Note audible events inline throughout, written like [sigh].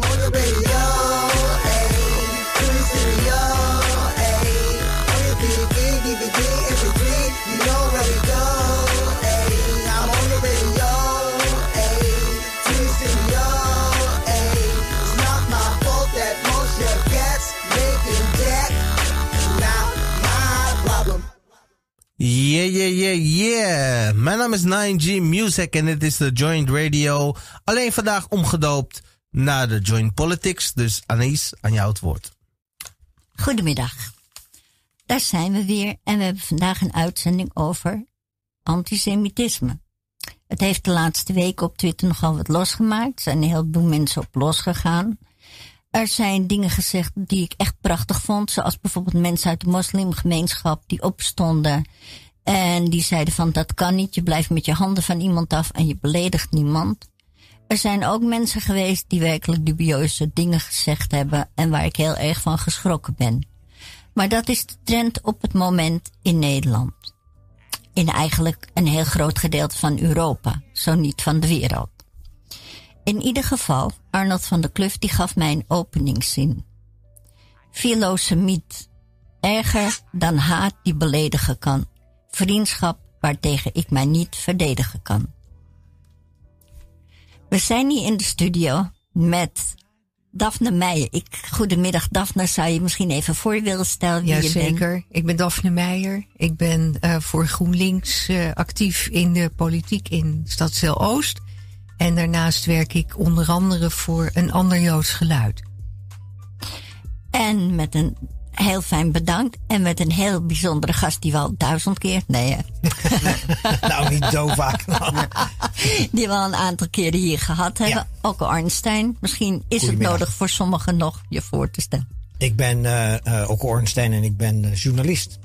the radio, ayy. To the stereo, ayy. On your DVD, DVD, MP3, you know where we go, ayy. I'm on the radio. Yeah, yeah, yeah, yeah. Mijn naam is 9G Music en dit is de Joint Radio. Alleen vandaag omgedoopt naar de Joint Politics. Dus Anies, aan jou het woord. Goedemiddag. Daar zijn we weer en we hebben vandaag een uitzending over antisemitisme. Het heeft de laatste weken op Twitter nogal wat losgemaakt. Er zijn een heleboel mensen op losgegaan. Er zijn dingen gezegd die ik echt prachtig vond. Zoals bijvoorbeeld mensen uit de moslimgemeenschap die opstonden. En die zeiden van dat kan niet. Je blijft met je handen van iemand af en je beledigt niemand. Er zijn ook mensen geweest die werkelijk dubieuze dingen gezegd hebben. En waar ik heel erg van geschrokken ben. Maar dat is de trend op het moment in Nederland. In eigenlijk een heel groot gedeelte van Europa. Zo niet van de wereld. In ieder geval, Arnold van der Kluft die gaf mij een openingszin. Filosemiet. Erger dan haat die beledigen kan. Vriendschap waartegen ik mij niet verdedigen kan. We zijn hier in de studio met Daphne Meijer. Ik, goedemiddag Daphne, zou je misschien even voor willen stellen wie je bent? Ik ben Daphne Meijer. Ik ben uh, voor GroenLinks uh, actief in de politiek in Stadszeel Oost. En daarnaast werk ik onder andere voor een ander Joods geluid. En met een heel fijn bedankt. En met een heel bijzondere gast die we al duizend keer. Nee, [laughs] nou, niet zo vaak. [laughs] die we al een aantal keren hier gehad hebben. Ja. Ook Arnstein. Misschien is het nodig voor sommigen nog je voor te stellen. Ik ben uh, uh, Ornstein en ik ben uh, journalist.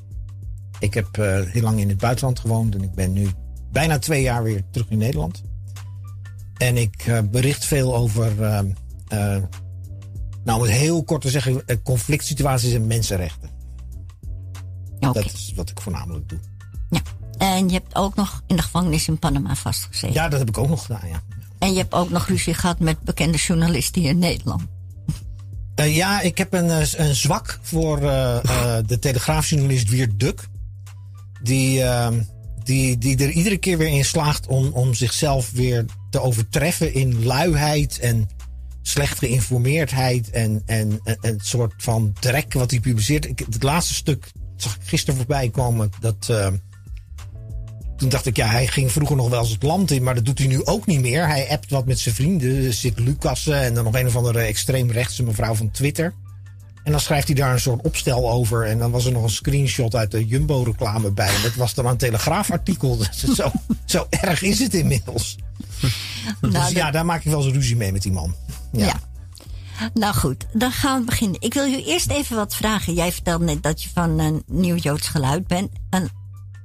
Ik heb heel lang in het buitenland gewoond en ik ben nu bijna twee jaar weer terug in Nederland. En ik bericht veel over nou, om het heel kort te zeggen, conflict situaties en mensenrechten. Okay. Dat is wat ik voornamelijk doe. Ja. En je hebt ook nog in de gevangenis in Panama vastgezeten. Ja, dat heb ik ook nog gedaan, ja. En je hebt ook nog ruzie gehad met bekende journalisten hier in Nederland. Uh, [laughs] ja, ik heb een, een zwak voor uh, uh, de telegraafjournalist Wiert Duk. Die, ehm, die, die er iedere keer weer in slaagt om, om zichzelf weer te overtreffen in luiheid en slecht geïnformeerdheid en, en, en een soort van drek wat hij publiceert. Ik, het laatste stuk zag ik gisteren voorbij komen. Dat, uh, toen dacht ik, ja, hij ging vroeger nog wel eens het land in, maar dat doet hij nu ook niet meer. Hij appt wat met zijn vrienden, zit Lucassen en dan nog een of andere extreemrechtse mevrouw van Twitter. En dan schrijft hij daar een soort opstel over. En dan was er nog een screenshot uit de Jumbo-reclame bij. En dat was dan een telegraafartikel. [laughs] zo, zo erg is het inmiddels. Nou, dus ja, daar maak ik wel eens ruzie mee met die man. Ja. ja. Nou goed, dan gaan we beginnen. Ik wil je eerst even wat vragen. Jij vertelde net dat je van een nieuw Joods geluid bent. Een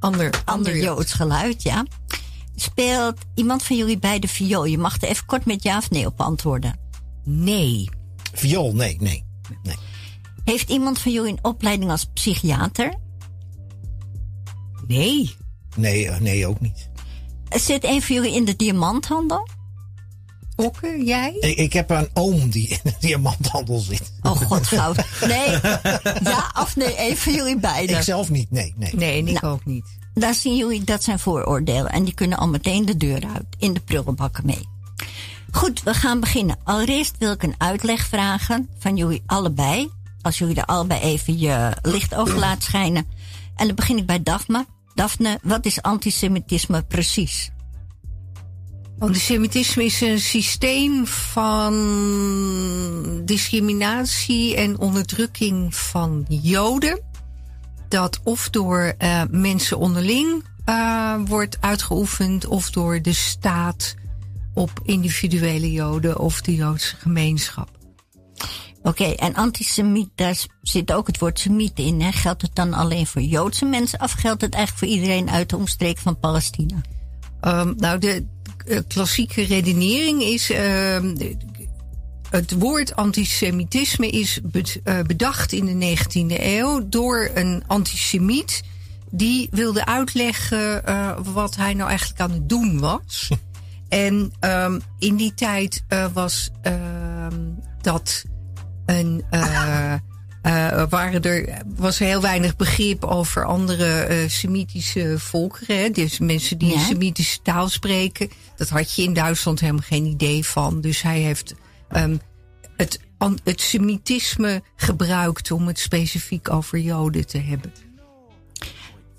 ander, ander Joods geluid, ja. Speelt iemand van jullie bij de viool? Je mag er even kort met ja of nee op antwoorden. Nee. Viool, nee, nee, nee. Heeft iemand van jullie een opleiding als psychiater? Nee. Nee, nee, ook niet. Zit een van jullie in de diamanthandel? Okke, jij? Ik, ik, heb een oom die in de diamanthandel zit. Oh god, fout. Nee, [laughs] ja of nee, een van jullie beiden. Ik zelf niet, nee. Nee, nee ik nou, ook niet. Daar zien jullie, dat zijn vooroordelen. En die kunnen al meteen de deur uit, in de prullenbakken mee. Goed, we gaan beginnen. Allereerst wil ik een uitleg vragen van jullie allebei. Als jullie er allebei even je licht over laten schijnen. En dan begin ik bij Daphne. Daphne, wat is antisemitisme precies? Antisemitisme is een systeem van discriminatie en onderdrukking van Joden. Dat of door uh, mensen onderling uh, wordt uitgeoefend, of door de staat op individuele Joden of de Joodse gemeenschap. Oké, okay, en antisemiet, daar zit ook het woord semiet in. Hè? Geldt het dan alleen voor Joodse mensen of geldt het eigenlijk voor iedereen uit de omstreek van Palestina? Um, nou, de uh, klassieke redenering is. Uh, het woord antisemitisme is bedacht in de 19e eeuw door een antisemiet. Die wilde uitleggen uh, wat hij nou eigenlijk aan het doen was. [laughs] en um, in die tijd uh, was dat eh, eh, waren er, was er heel weinig begrip over andere eh, Semitische volkeren. Hè? Dus mensen die Ja. een Semitische taal spreken. Dat had je in Duitsland helemaal geen idee van. Dus hij heeft ehm, het, an- het Semitisme gebruikt om het specifiek over Joden te hebben.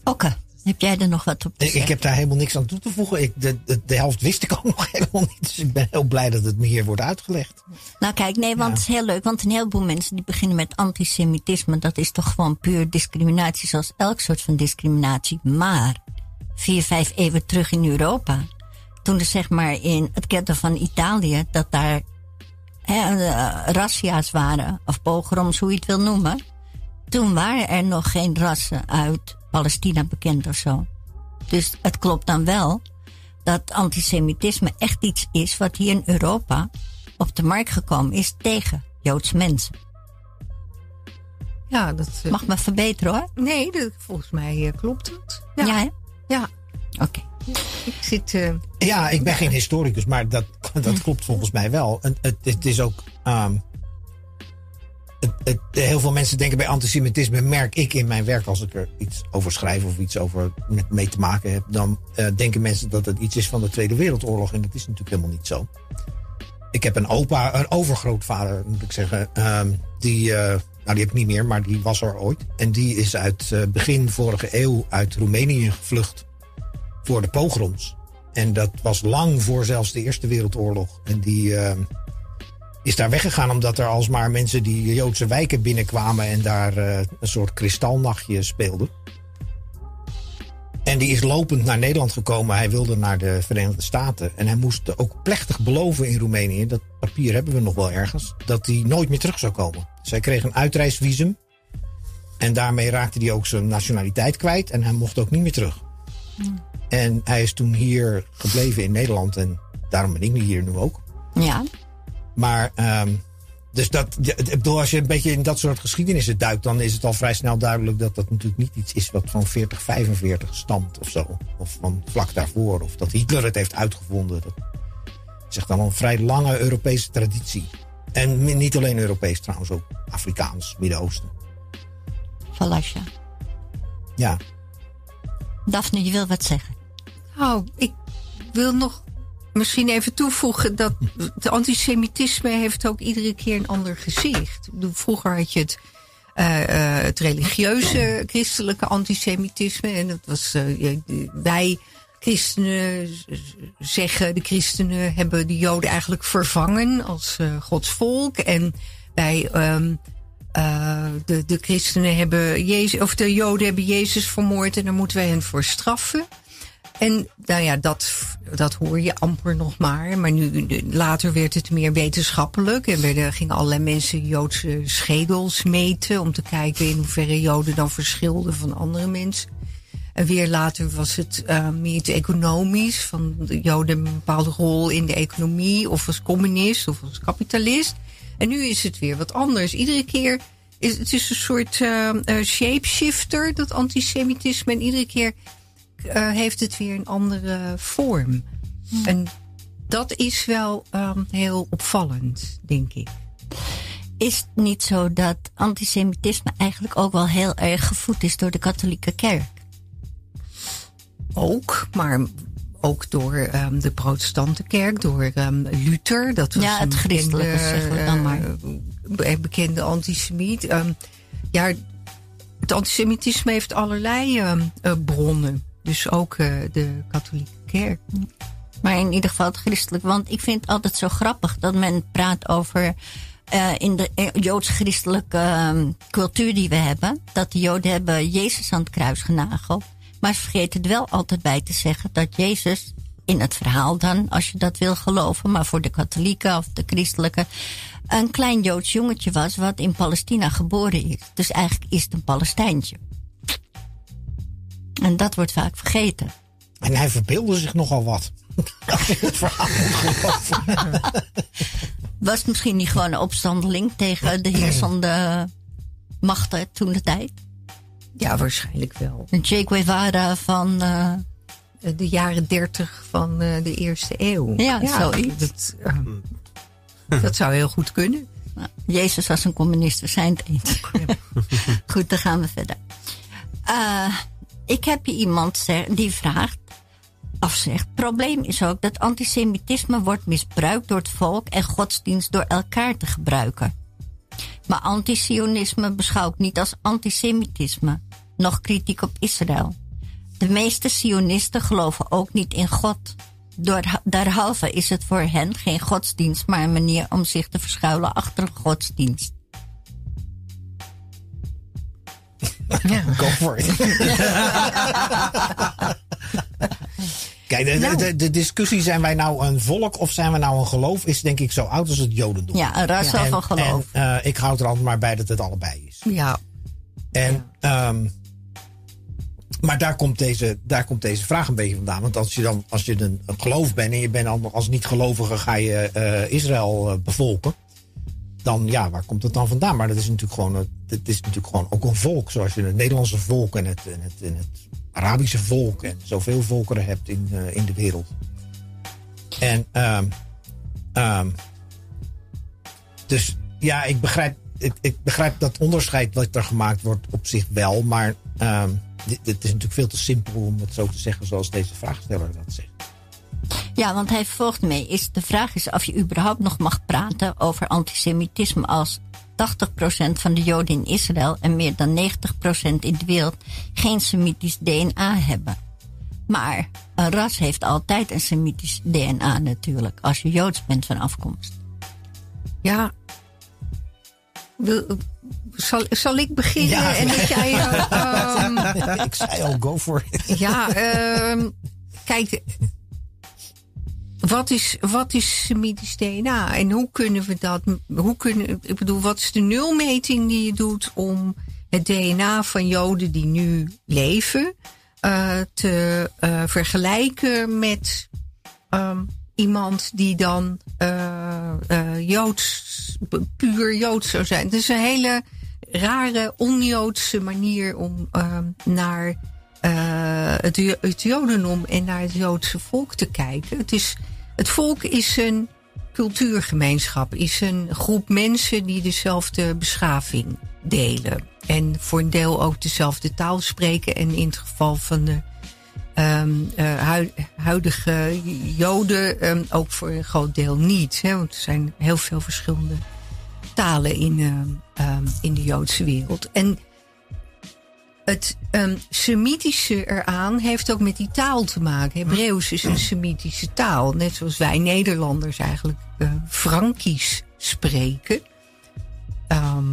Oké, heb jij er nog wat op te Ik, ik zeggen? heb daar helemaal niks aan toe te voegen. Ik, de, de, de helft wist ik [laughs] ook nog helemaal niet. Dus ik ben heel blij dat het me hier wordt uitgelegd. Nou kijk, nee, want Ja. het is heel leuk. Want een heleboel mensen die beginnen met antisemitisme. Dat is toch gewoon puur discriminatie zoals elk soort van discriminatie. Maar vier, vijf eeuwen terug in Europa. Toen er zeg maar in het ghetto van Italië. Dat daar hè, eh, razzia's waren. Of pogroms, hoe je het wil noemen. Toen waren er nog geen rassen uit Palestina bekend of zo. Dus het klopt dan wel dat antisemitisme echt iets is wat hier in Europa op de markt gekomen is tegen Joodse mensen. Ja, dat. eh, Mag me verbeteren hoor. Nee, dat, volgens mij eh, klopt het. Ja, Ja, hè? ja. Oké. ik zit. eh, Ja, ik ben geen historicus, maar dat, [laughs] dat klopt volgens mij wel. En het, het is ook. ehm, heel veel mensen denken bij antisemitisme, merk ik in mijn werk als ik er iets over schrijf of iets over met mee te maken heb, dan eh, denken mensen dat het iets is van de Tweede Wereldoorlog. En dat is natuurlijk helemaal niet zo. Ik heb een opa, een overgrootvader moet ik zeggen, ehm, die, eh, nou die heb ik niet meer, maar die was er ooit. En die is uit eh, begin vorige eeuw uit Roemenië gevlucht voor de pogroms. En dat was lang voor zelfs de Eerste Wereldoorlog. En die eh, is daar weggegaan omdat er alsmaar mensen die Joodse wijken binnenkwamen en daar eh, een soort kristalnachtje speelden. En die is lopend naar Nederland gekomen. Hij wilde naar de Verenigde Staten. En hij moest ook plechtig beloven in Roemenië, dat papier hebben we nog wel ergens, dat hij nooit meer terug zou komen. Dus hij kreeg een uitreisvisum. En daarmee raakte hij ook zijn nationaliteit kwijt. En hij mocht ook niet meer terug. En hij is toen hier gebleven in Nederland. En daarom ben ik hier nu ook. Ja. Maar, ehm, dus dat, ik bedoel, als je een beetje in dat soort geschiedenissen duikt, dan is het al vrij snel duidelijk dat dat natuurlijk niet iets is wat van 40, 45 stamt of zo. Of van vlak daarvoor. Of dat Hitler het heeft uitgevonden. Dat is echt al een vrij lange Europese traditie. En niet alleen Europees trouwens, ook Afrikaans, Midden-Oosten. Valasja. Ja. Daphne, je wil wat zeggen. Nou, ik wil nog misschien even toevoegen dat het antisemitisme heeft ook iedere keer een ander gezicht. Vroeger had je het, eh, eh, het religieuze christelijke antisemitisme. En dat was eh, wij christenen zeggen, de christenen hebben de joden eigenlijk vervangen als eh, Gods volk. En wij ehm, eh, de, de christenen hebben Jezus, of de joden hebben Jezus vermoord en daar moeten wij hen voor straffen. En nou ja, dat, dat hoor je amper nog maar. Maar nu, later werd het meer wetenschappelijk. En werden, gingen allerlei mensen Joodse schedels meten. Om te kijken in hoeverre Joden dan verschilden van andere mensen. En weer later was het uh, meer economisch. Van de Joden een bepaalde rol in de economie. Of als communist of als kapitalist. En nu is het weer wat anders. Iedere keer is het is een soort uh, uh, shapeshifter, dat antisemitisme. En iedere keer uh, heeft het weer een andere vorm. Hmm. En dat is wel um, heel opvallend, denk ik. Is het niet zo dat antisemitisme eigenlijk ook wel heel erg gevoed is door de katholieke kerk? Ook, maar ook door um, de protestante kerk, door um, Luther. Dat was ja, het christelijke, dan maar. Uh, bekende antisemiet. Ja, het antisemitisme heeft allerlei uh, bronnen. Dus ook uh, de katholieke kerk. Maar in ieder geval het christelijk. Want ik vind het altijd zo grappig dat men praat over. Uh, in de joods-christelijke uh, cultuur die we hebben. Dat de Joden hebben Jezus aan het kruis genageld. Maar ze vergeten er wel altijd bij te zeggen dat Jezus. In het verhaal dan, als je dat wil geloven. Maar voor de katholieken of de christelijke. Een klein Joods jongetje was wat in Palestina geboren is. Dus eigenlijk is het een Palestijntje. En dat wordt vaak vergeten. En hij verbeelde zich nogal wat. [laughs] Als je het verhaal moet [laughs] geloven. Was het misschien niet gewoon een opstandeling tegen de heersende machten toen de tijd? Ja, waarschijnlijk wel. Een Che Guevara van. Uh, de jaren dertig van uh, de eerste eeuw. Ja, ja zoiets. Dat, uh, dat zou heel goed kunnen. Jezus was een communist, we zijn het eens. [laughs] Goed, dan gaan we verder. Uh, ik heb iemand die vraagt, of zegt, probleem is ook dat antisemitisme wordt misbruikt door het volk en godsdienst door elkaar te gebruiken. Maar antisionisme beschouwt niet als antisemitisme, nog kritiek op Israël. De meeste sionisten geloven ook niet in God. Door, derhalve is het voor hen geen godsdienst, maar een manier om zich te verschuilen achter godsdienst. [laughs] Ja. Go for it. [laughs] Kijk, de, Nou. de, de discussie, zijn wij nou een volk of zijn we nou een geloof, is denk ik zo oud als het Jodendom. Ja, een ras of een geloof. En eh, ik houd er altijd maar bij dat het allebei is. Ja, En, ehm, maar daar komt, deze, daar komt deze vraag een beetje vandaan. Want als je dan als je een, een geloof bent en je bent al- als niet-gelovige ga je eh, Israël eh, bevolken. Dan ja, waar komt het dan vandaan? Maar dat is natuurlijk gewoon, het is natuurlijk gewoon ook een volk. Zoals je het Nederlandse volk en het, het, het Arabische volk en zoveel volkeren hebt in, eh, in de wereld. En ehm, ehm, dus ja, ik begrijp, ik, ik begrijp dat onderscheid wat er gemaakt wordt op zich wel. Maar dit, dit is natuurlijk veel te simpel om het zo te zeggen zoals deze vraagsteller dat zegt. Ja, want hij volgt mee. Is, de vraag is of je überhaupt nog mag praten over antisemitisme als 80% van de Joden in Israël en meer dan 90% in de wereld geen Semitisch DNA hebben. Maar een ras heeft altijd een Semitisch DNA natuurlijk, als je Joods bent van afkomst. ja. Wil, zal, zal ik beginnen? Ja. En dat jij. eh, [laughs] ehm, ik zei al, go for it. Ja, ehm, kijk. Wat is, wat is Semitisch DNA? En hoe kunnen we dat. Hoe kunnen, ik bedoel, wat is de nulmeting die je doet om het DNA van Joden die nu leven. eh, te eh, vergelijken met ehm, iemand die dan eh, Joods, puur Joods zou zijn. Het is een hele rare, onjoodse manier om ehm, naar het, het en naar het Joodse volk te kijken. Het, is, het volk is een cultuurgemeenschap, is een groep mensen die dezelfde beschaving delen. En voor een deel ook dezelfde taal spreken. En in het geval van de ehm, eh, hui- huidige Joden ehm, ook voor een groot deel niet. Hè, want er zijn heel veel verschillende talen in, ehm, in de Joodse wereld. En het ehm, Semitische eraan heeft ook met die taal te maken. Hebreeuws is een Semitische taal. Net zoals wij Nederlanders eigenlijk eh Frankisch spreken. Ehm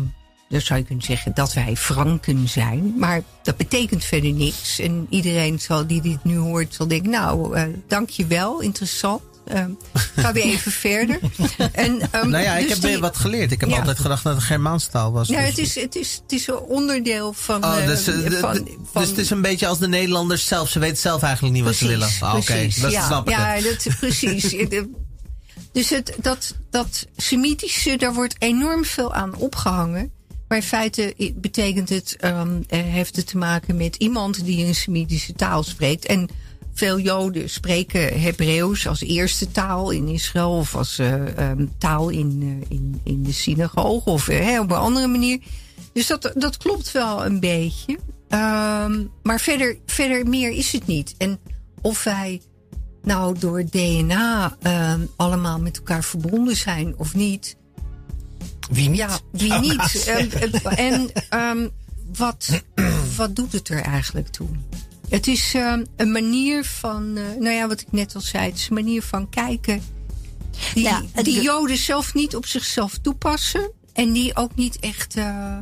dan zou je kunnen zeggen dat wij Franken zijn. Maar dat betekent verder niks. En iedereen zal, die dit nu hoort zal denken... nou, eh dank je wel, interessant. Ehm ga weer even verder. En, ehm, Nou ja, ik dus heb die- weer wat geleerd. Ik heb Ja. altijd gedacht dat het Germaanse taal was. Ja, Dus- het is, het, is, het is een onderdeel van... Oh, eh, dus, eh, de- van, de- van- dus het is een beetje als de Nederlanders zelf. Ze weten zelf eigenlijk niet wat ze willen. Ah, Oké, precies. dat ja, snap ik. Ja, het. dat, precies. [laughs] Dus het, dat, dat Semitische, daar wordt enorm veel aan opgehangen. Maar in feite betekent het, ehm, eh, heeft het te maken met iemand die een Semitische taal spreekt. En veel Joden spreken Hebreeuws als eerste taal in Israël of als eh, ehm, taal in, eh, in, in de synagoge of eh, hè, op een andere manier. Dus dat, dat klopt wel een beetje. Ehm, maar verder, verder meer is het niet. En of wij nou door DNA ehm, allemaal met elkaar verbonden zijn of niet. Wie niet? Ja, wie niet? [laughs] en wat, wat doet het er eigenlijk toe? Het is ehm, een manier van, eh, nou ja, wat ik net al zei, het is een manier van kijken. Die, Ja, het- die Joden zelf niet op zichzelf toepassen. En die ook niet echt eh,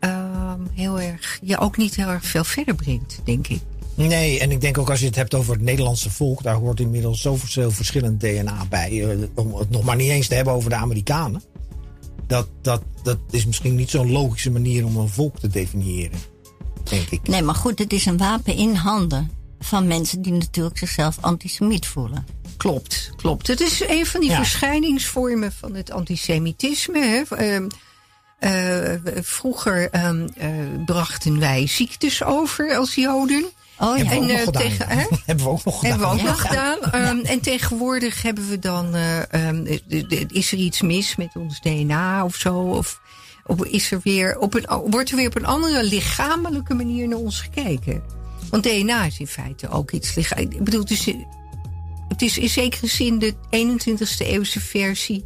ehm, heel erg, ja, ook niet heel erg veel verder brengt, denk ik. Nee, en ik denk ook als je het hebt over het Nederlandse volk, daar hoort inmiddels zoveel verschillend DNA bij. eh, om het nog maar niet eens te hebben over de Amerikanen. Dat, dat, dat is misschien niet zo'n logische manier om een volk te definiëren. Denk ik. Nee, maar goed, het is een wapen in handen van mensen die natuurlijk zichzelf antisemiet voelen. Klopt, klopt. Het is een van die Ja. verschijningsvormen van het antisemitisme. Hè. Ehm, eh, vroeger ehm, eh, brachten wij ziektes over als Joden. Oh ja. Hebben we ook En, eh, gedaan. tegen- hè? [laughs] Hebben we ook nog gedaan. Hebben we ook Ja. nog gedaan. [laughs] Ehm, En tegenwoordig hebben we dan. is er iets mis met ons DNA of zo? Of, of is er weer op een, wordt er weer op een andere lichamelijke manier naar ons gekeken? Want DNA is in feite ook iets lichamelijks. Ik bedoel, het is, het is in zekere zin de 21ste eeuwse versie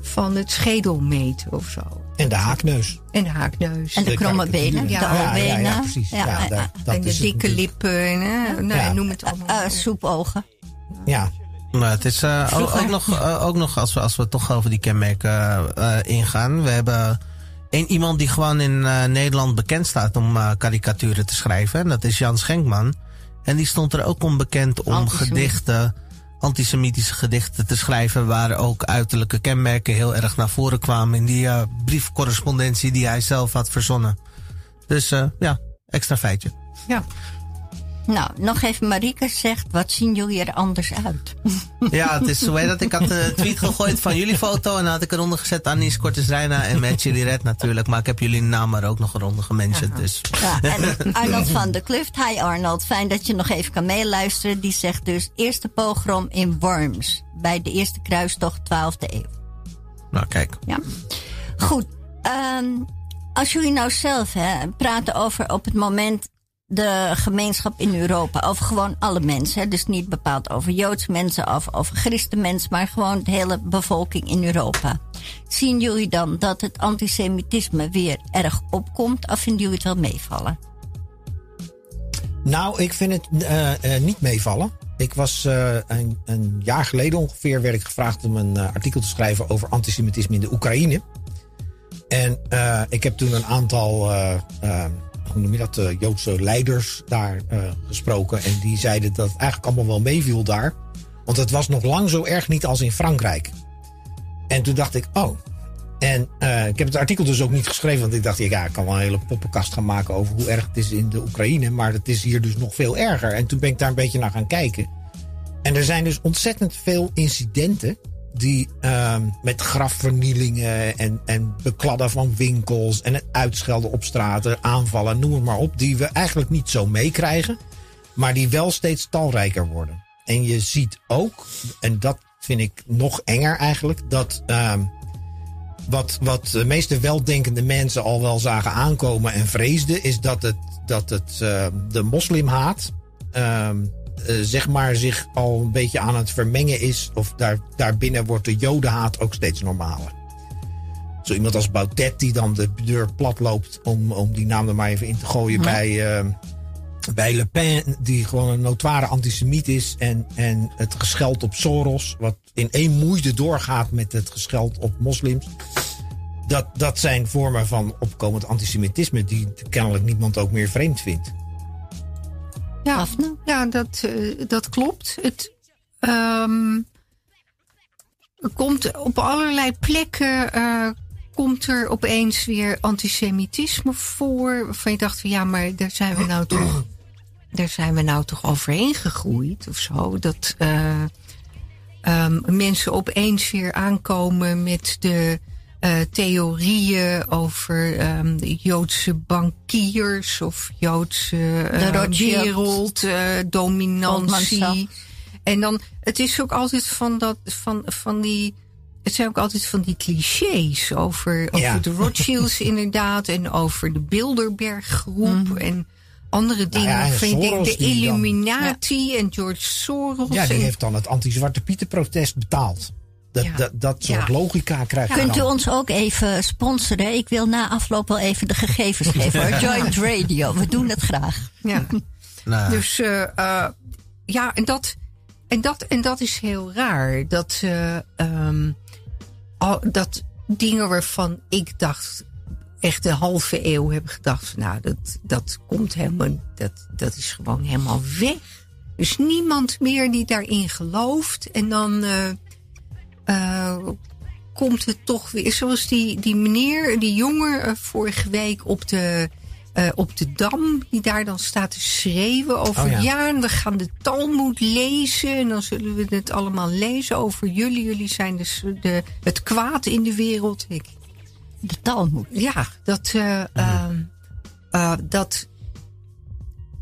van het schedelmeten of zo. En de haakneus. En de haakneus. En de De kromme benen, Ja, de ja, ja, ja, precies. Ja, Ja, daar- dat en de is het dikke natuurlijk. lippen. En, hè, nou, Ja. noem het allemaal. Eh, soepogen. Ja, Maar het is eh, ook, nog, eh, ook nog als, we, als we toch over die kenmerken eh, ingaan. We hebben één iemand die gewoon in eh, Nederland bekend staat om eh, karikaturen te schrijven. En dat is Jan Schenkman. En die stond er ook om bekend om Antisemiet. gedichten, antisemitische gedichten te schrijven. Waar ook uiterlijke kenmerken heel erg naar voren kwamen in die eh, briefcorrespondentie die hij zelf had verzonnen. Dus ja, extra feitje. Ja. Nou, nog even Marike zegt, wat zien jullie er anders uit? Ja, het is heet dat? Ik had een tweet gegooid van jullie foto en dan had ik eronder gezet Anis Cortes Reina en met Chili Red natuurlijk. Maar ik heb jullie naam er ook nog eronder gementiond. Dus Ja, en Arnold van der Kluft. Hi Arnold, fijn dat je nog even kan meeluisteren. Die zegt dus eerste pogrom in Worms. Bij de eerste kruistocht 12e eeuw. nou kijk. Ja. Goed. ehm, als jullie nou zelf hè, praten over op het moment de gemeenschap in Europa. Over gewoon alle mensen. Dus niet bepaald over Joodse mensen of over christenmensen. Maar gewoon de hele bevolking in Europa. Zien jullie dan dat het antisemitisme weer erg opkomt? Of vinden jullie het wel meevallen? Nou, ik vind het eh, eh, niet meevallen. Ik was eh, een, een jaar geleden ongeveer werd ik gevraagd om een artikel te schrijven over antisemitisme in de Oekraïne. En ik heb toen een aantal, hoe noem je dat, eh, Joodse leiders daar eh, gesproken. En die zeiden dat het eigenlijk allemaal wel meeviel daar. Want het was nog lang zo erg niet als in Frankrijk. En toen dacht ik, oh. En eh, ik heb het artikel dus ook niet geschreven, want ik dacht, ja, ik kan wel een hele poppenkast gaan maken over hoe erg het is in de Oekraïne. Maar het is hier dus nog veel erger. En toen ben ik daar een beetje naar gaan kijken. En er zijn dus ontzettend veel incidenten die ehm, met grafvernielingen en, en bekladden van winkels en het uitschelden op straten, aanvallen, noem maar op, die we eigenlijk niet zo meekrijgen, maar die wel steeds talrijker worden. En je ziet ook, en dat vind ik nog enger eigenlijk, dat ehm, wat, wat de meeste weldenkende mensen al wel zagen aankomen en vreesden, is dat het, dat het uh, de moslimhaat ehm, uh, zeg maar zich al een beetje aan het vermengen is. Of daar, daarbinnen wordt de jodenhaat ook steeds normaler. Zo iemand als Baudet die dan de deur plat loopt om, om die naam er maar even in te gooien ja. bij, uh, bij Le Pen. Die gewoon een notoire antisemiet is. En, en het gescheld op Soros. Wat in één moeite doorgaat met het gescheld op moslims. Dat, dat zijn vormen van opkomend antisemitisme die kennelijk niemand ook meer vreemd vindt. Ja, ja dat, uh, dat klopt. Het um, komt op allerlei plekken. Uh, komt er opeens weer antisemitisme voor. Waarvan je dacht van ja, maar daar zijn we nou toch. Daar zijn we nou toch overheen gegroeid of zo. Dat uh, um, mensen opeens weer aankomen met de uh, theorieën over um, de Joodse bankiers of Joodse uh, werelddominantie. en dan, het is ook altijd van dat, van, van die. Het zijn ook altijd van die clichés over, over ja. de Rothschilds [laughs] inderdaad. En over de Bilderberggroep mm. en andere dingen. Nou ja, en vind Soros ik, de Illuminati ja. en George Soros. Ja, die en, heeft dan het anti-Zwarte Pieten protest betaald. Dat, ja. dat, dat soort ja. logica krijg je Kunt u ons ook even sponsoren? Ik wil na afloop wel even de gegevens geven. hoor. [laughs] Joint Radio, we doen het graag. Ja. [laughs] Nou. Dus uh, uh, ja, en dat, en, dat, en dat is heel raar. Dat, uh, um, al, dat dingen waarvan ik dacht, echt een halve eeuw heb gedacht, nou, dat, dat komt helemaal, dat, dat is gewoon helemaal weg. Dus niemand meer die daarin gelooft. En dan uh, komt het toch weer. Zoals die, die meneer, die jongen uh, vorige week op de, uh, op de Dam. Die daar dan staat te schreeuwen over. Oh ja. we gaan de Talmud lezen. En dan zullen we het allemaal lezen over jullie. Jullie zijn dus de, het kwaad in de wereld. Ik, de Talmud. Ja, dat. Mm. dat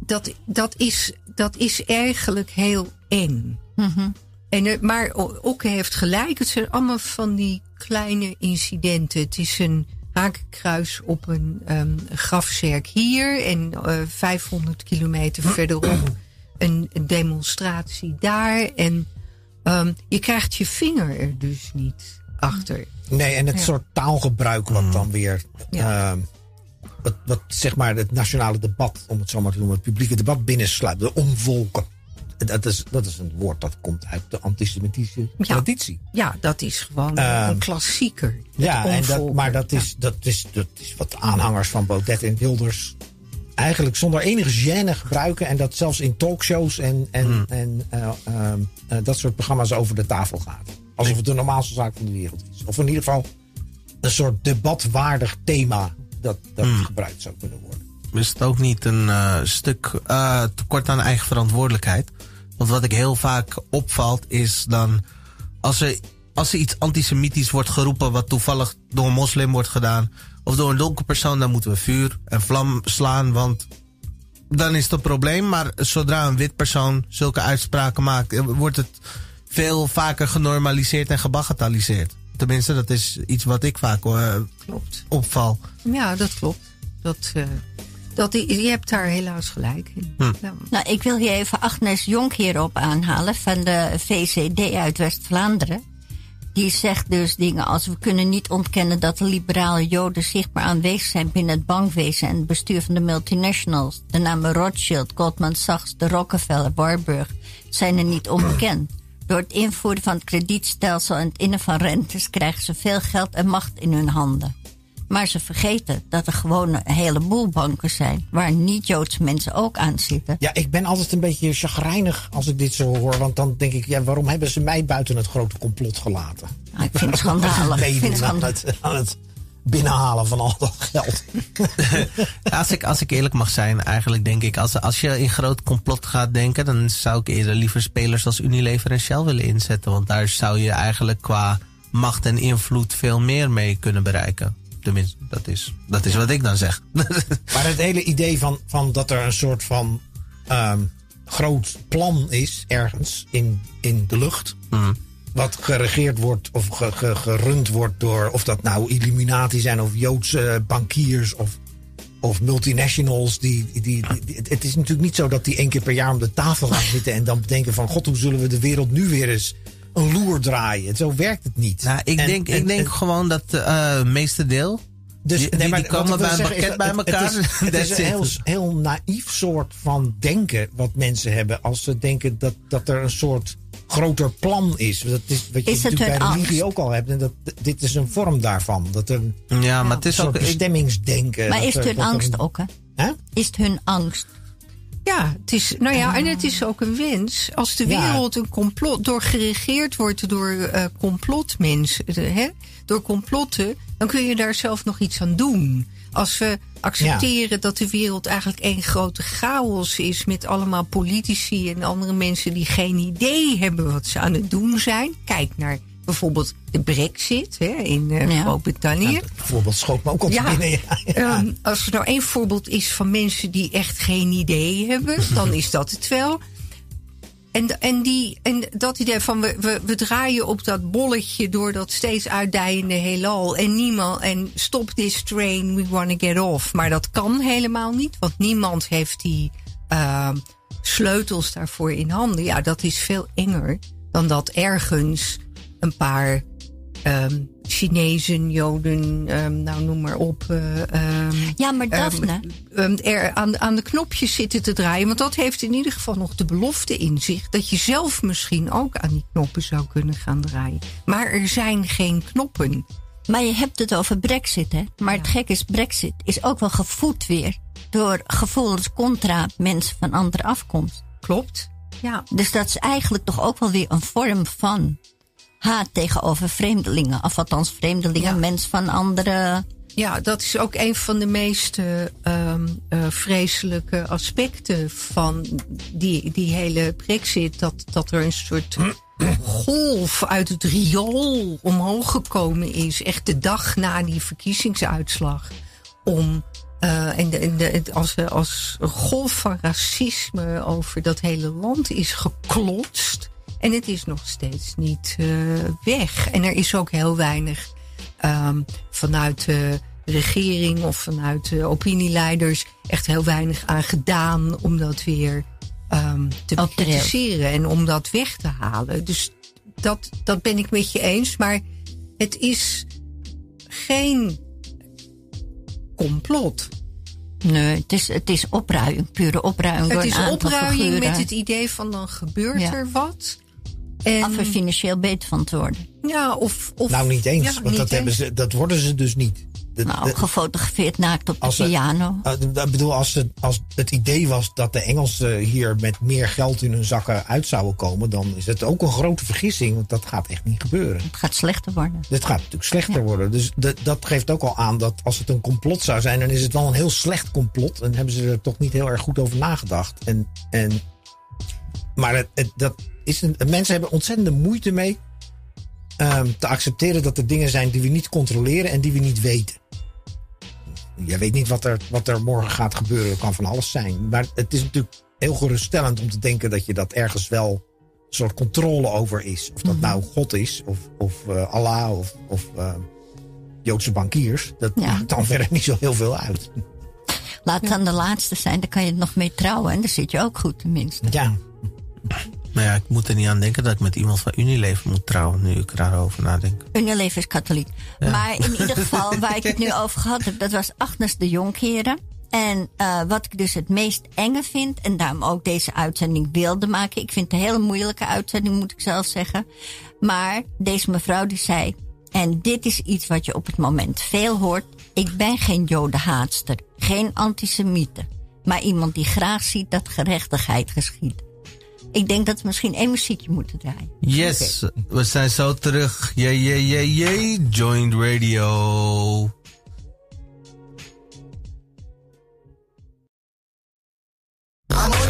dat, dat, is, dat is eigenlijk heel eng. En, eh, maar Okke heeft gelijk. Het zijn allemaal van die kleine incidenten. Het is een hakenkruis op een ehm, grafzerk hier. En eh 500 kilometer verderop een, demonstratie daar. En ehm, je krijgt je vinger er dus niet achter. Nee, en het Ja. soort taalgebruik wat dan weer. Ja. ehm, wat, wat zeg maar het nationale debat, om het zo maar te noemen, het publieke debat binnensluipt. De omvolken. Dat is, dat is een woord dat komt uit de antisemitische Ja. traditie. Ja, dat is gewoon Ehm, een klassieker. Ja, en dat, maar dat is, dat, is, dat is wat aanhangers van Baudet en Wilders eigenlijk zonder enige gêne gebruiken. En dat zelfs in talkshows en, en, en eh, ehm, eh, dat soort programma's over de tafel gaat. Alsof het de normaalste zaak van de wereld is. Of in ieder geval een soort debatwaardig thema dat, dat gebruikt zou kunnen worden. is het ook niet een eh, stuk eh, tekort aan eigen verantwoordelijkheid? Want wat ik heel vaak opvalt is dan als er, als er iets antisemitisch wordt geroepen wat toevallig door een moslim wordt gedaan of door een donkere persoon, dan moeten we vuur en vlam slaan, want dan is het een probleem. Maar zodra een wit persoon zulke uitspraken maakt, eh, wordt het veel vaker genormaliseerd en gebagatelliseerd. Tenminste, dat is iets wat ik vaak eh, Klopt. opval. Ja, dat klopt. Dat, eh, dat, je hebt daar helaas gelijk in. Ja. Nou, ik wil hier even Agnes Jonk hierop aanhalen van de VCD uit West-Vlaanderen. Die zegt dus dingen als we kunnen niet ontkennen dat de liberale joden zichtbaar aanwezig zijn binnen het bankwezen en het bestuur van de multinationals. De namen Rothschild, Goldman Sachs, de Rockefeller, Warburg zijn er niet onbekend. Door het invoeren van het kredietstelsel en het innen van rentes krijgen ze veel geld en macht in hun handen. Maar ze vergeten dat er gewoon een heleboel banken zijn waar niet-Joodse mensen ook aan zitten. Ja, ik ben altijd een beetje chagrijnig als ik dit zo hoor. Want dan denk ik, ja, waarom hebben ze mij buiten het grote complot gelaten? Nou, ik vind het schandalig. [laughs] Ik vind het aan het, aan het binnenhalen van al dat geld. [laughs] Als ik, als ik eerlijk mag zijn, eigenlijk denk ik, als, als je in groot complot gaat denken, dan zou ik eerder liever spelers als Unilever en Shell willen inzetten. Want daar zou je eigenlijk qua macht en invloed veel meer mee kunnen bereiken. Tenminste, dat is, dat is wat ik dan zeg. [laughs] Maar het hele idee van, van dat er een soort van ehm, groot plan is ergens in, in de lucht. Wat geregeerd wordt of ge, ge- gerund wordt door, of dat nou Illuminati zijn of Joodse bankiers of, of multinationals. Die, die, die- die- het is natuurlijk niet zo dat die één keer per jaar om de tafel gaan zitten en dan bedenken van god, hoe zullen we de wereld nu weer eens een loer draaien. Zo werkt het niet. nou, ik En- denk, en- ik denk en- gewoon dat eh, het meeste deel. dus, Die- die- die wat komen bij een pakket bij elkaar. Het is, het [laughs] That's is een heel, heel naïef soort van denken wat mensen hebben. Als ze denken dat, dat er een soort groter plan is. Dat is wat je Is natuurlijk bij religie ook al hebt. En dat, dit is een vorm daarvan. Dat er een Ja, maar het is soort ook. Bestemmingsdenken. Maar is het hun angst een- ook, hè? Hè? Is het hun angst? Ja, het is, nou ja, en het is ook een wens. Als de wereld een complot, door geregeerd wordt door eh, complotmensen, hè, door complotten, dan kun je daar zelf nog iets aan doen. Als we accepteren dat de wereld eigenlijk één grote chaos is met allemaal politici en andere mensen die geen idee hebben wat ze aan het doen zijn. Kijk naar bijvoorbeeld de brexit hè, in eh, Ja. Groot-Brittannië. Bijvoorbeeld schoot me ook al te Ja, binnen. Ja, ja. Ehm, als er nou één voorbeeld is van mensen die echt geen idee hebben, [laughs] dan is dat het wel. En, en, die, en dat idee van we, we, we draaien op dat bolletje door dat steeds uitdijende heelal. En niemand, en stop this train, we wanna get off. Maar dat kan helemaal niet, want niemand heeft die ehm, sleutels daarvoor in handen. Ja, dat is veel enger dan dat ergens een paar ehm Chinezen, Joden, ehm, nou noem maar op. eh, ehm, Ja, maar Daphne, er aan, aan de knopjes zitten te draaien. Want dat heeft in ieder geval nog de belofte in zich. Dat je zelf misschien ook aan die knoppen zou kunnen gaan draaien. Maar er zijn geen knoppen. maar je hebt het over brexit, hè? Maar het gek is, brexit is ook wel gevoed weer door gevoelens contra mensen van andere afkomst. Klopt? Ja. Dus dat is eigenlijk toch ook wel weer een vorm van haat tegenover vreemdelingen. Of althans vreemdelingen, Ja. mensen van andere... Ja, dat is ook een van de meest eh, ehm, eh, vreselijke aspecten van die, die hele brexit. Dat, dat er een soort golf uit het riool omhoog gekomen is. Echt de dag na die verkiezingsuitslag. Om Eh, en de, en de, het- als, als een golf van racisme over dat hele land is geklotst. En het is nog steeds niet eh, weg. En er is ook heel weinig ehm, vanuit de regering of vanuit de opinieleiders echt heel weinig aan gedaan om dat weer ehm, te bekritiseren en om dat weg te halen. Dus dat, dat ben ik met je eens. Maar het is geen complot. Nee, het is, het is opruiing, pure opruiing door Het is opruiing met het idee van dan gebeurt Ja. er wat. En, Af er financieel beter van te worden. ja, of, of, Nou, niet eens. Ja, want niet dat, hebben ze, dat worden ze dus niet. De- Nou, de- gefotografeerd naakt op de piano. Uh, ik bedoel, als het, als het idee was dat de Engelsen hier met meer geld in hun zakken uit zouden komen, dan is het ook een grote vergissing, want dat gaat echt niet gebeuren. Het gaat slechter worden. Dit gaat natuurlijk slechter worden. Dus dat- dat geeft ook al aan dat als het een complot zou zijn, dan is het wel een heel slecht complot. En hebben ze er toch niet heel erg goed over nagedacht. En, en, maar het, het- dat is een, mensen hebben ontzettende moeite mee ehm, te accepteren dat er dingen zijn die we niet controleren en die we niet weten. Je weet niet wat er, wat er morgen gaat gebeuren. Het kan van alles zijn. Maar het is natuurlijk heel geruststellend om te denken dat je dat ergens wel een soort controle over is. Of dat nou God is, of, of eh, Allah, of, of eh, Joodse bankiers. Dat Ja. [laughs] maakt dan verder niet zo heel veel uit. Laat het dan de laatste zijn, dan kan je het nog mee trouwen. En dan zit je ook goed tenminste. Ja, Maar ja, ik moet er niet aan denken dat ik met iemand van Unilever moet trouwen, nu ik erover nadenk. Unilever is katholiek. Maar in ieder geval, [laughs] waar ik het nu over gehad heb, dat was Agnes de Jonkeren. En eh, wat ik dus het meest enge vind, en daarom ook deze uitzending wilde maken. Ik vind het een hele moeilijke uitzending, moet ik zelf zeggen. Maar deze mevrouw die zei, en dit is iets wat je op het moment veel hoort. Ik ben geen jodenhaatster, geen antisemiete. Maar iemand die graag ziet dat gerechtigheid geschiet. Ik denk dat we misschien één muziekje moeten draaien. Yes, we zijn zo terug. Jee, jee, jee, jee. Joint Radio. I'm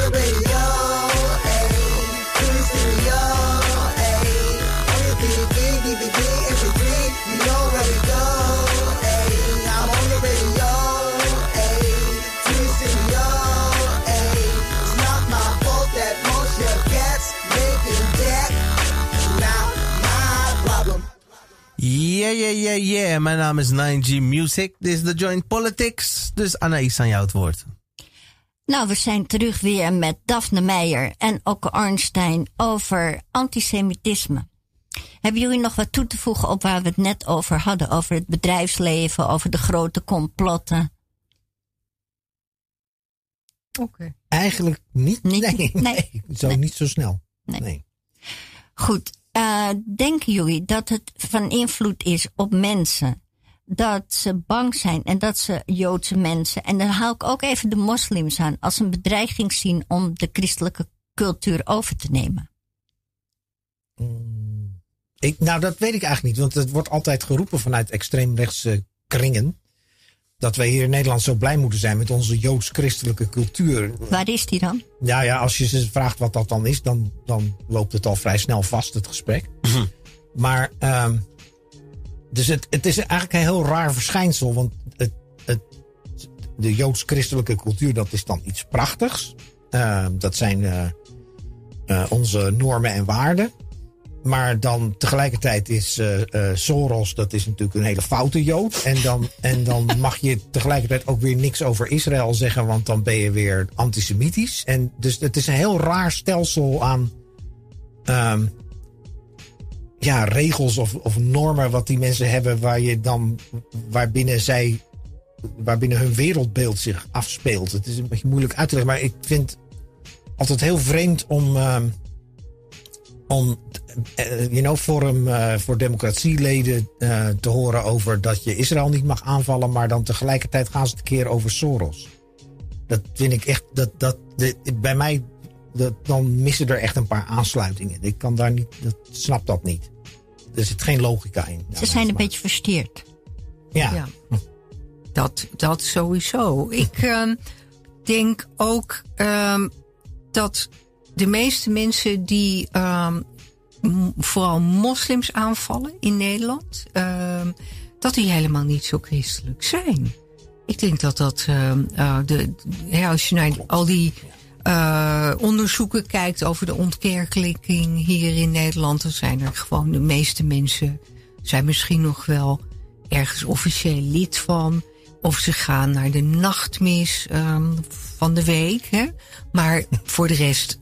Yeah, yeah, yeah, yeah. Mijn naam is 9G Music. Dit is de Joint Politics. Dus Anaïs, aan jou het woord. Nou, we zijn terug weer met Daphne Meijer en Okke Ornstein over antisemitisme. Hebben jullie nog wat toe te voegen op waar we het net over hadden? Over het bedrijfsleven, over de grote complotten? Oké. eigenlijk niet. Niet? Nee, nee, Nee. Zo niet zo snel. Nee. nee. Goed, eh, denken jullie dat het van invloed is op mensen? Dat ze bang zijn en dat ze Joodse mensen, en dan haal ik ook even de moslims aan, als een bedreiging zien om de christelijke cultuur over te nemen? Ik, nou, dat weet ik eigenlijk niet. Want het wordt altijd geroepen vanuit extreemrechtse kringen. Dat wij hier in Nederland zo blij moeten zijn met onze joods-christelijke cultuur. Waar is die dan? Ja, ja, als je ze vraagt wat dat dan is, dan, dan loopt het al vrij snel vast, het gesprek. Maar, ehm dus het, het is eigenlijk een heel raar verschijnsel. Want het, het, de joods-christelijke cultuur, dat is dan iets prachtigs. Ehm, dat zijn eh, eh, onze normen en waarden. Maar dan tegelijkertijd is eh, eh, Soros, dat is natuurlijk een hele foute Jood. En dan, en dan mag je tegelijkertijd ook weer niks over Israël zeggen, want dan ben je weer antisemitisch. En dus het is een heel raar stelsel aan ehm, ja, regels of, of normen wat die mensen hebben, waar je dan, waarbinnen zij, waarbinnen hun wereldbeeld zich afspeelt. Het is een beetje moeilijk uit te leggen, maar ik vind altijd heel vreemd om. ehm, om eh, you know, Forum eh, voor Democratieleden eh, te horen over dat je Israël niet mag aanvallen, maar dan tegelijkertijd gaan ze het een keer over Soros. Dat vind ik echt, dat, dat, de- bij mij, dat, dan missen er echt een paar aansluitingen. Ik kan daar niet, dat, snap dat niet. Er zit geen logica in. Ze zijn een beetje versteerd. Ja, Ja. Dat, dat sowieso. Ik ehm, denk ook ehm, dat de meeste mensen die ehm, vooral moslims aanvallen in Nederland, ehm, dat die helemaal niet zo christelijk zijn. Ik denk dat dat, uh, uh, de, ja, als je naar al die uh, onderzoeken kijkt over de ontkerkelijking hier in Nederland, dan zijn er gewoon de meeste mensen zijn misschien nog wel ergens officieel lid van. Of ze gaan naar de nachtmis um, van de week. Hè? Maar voor de rest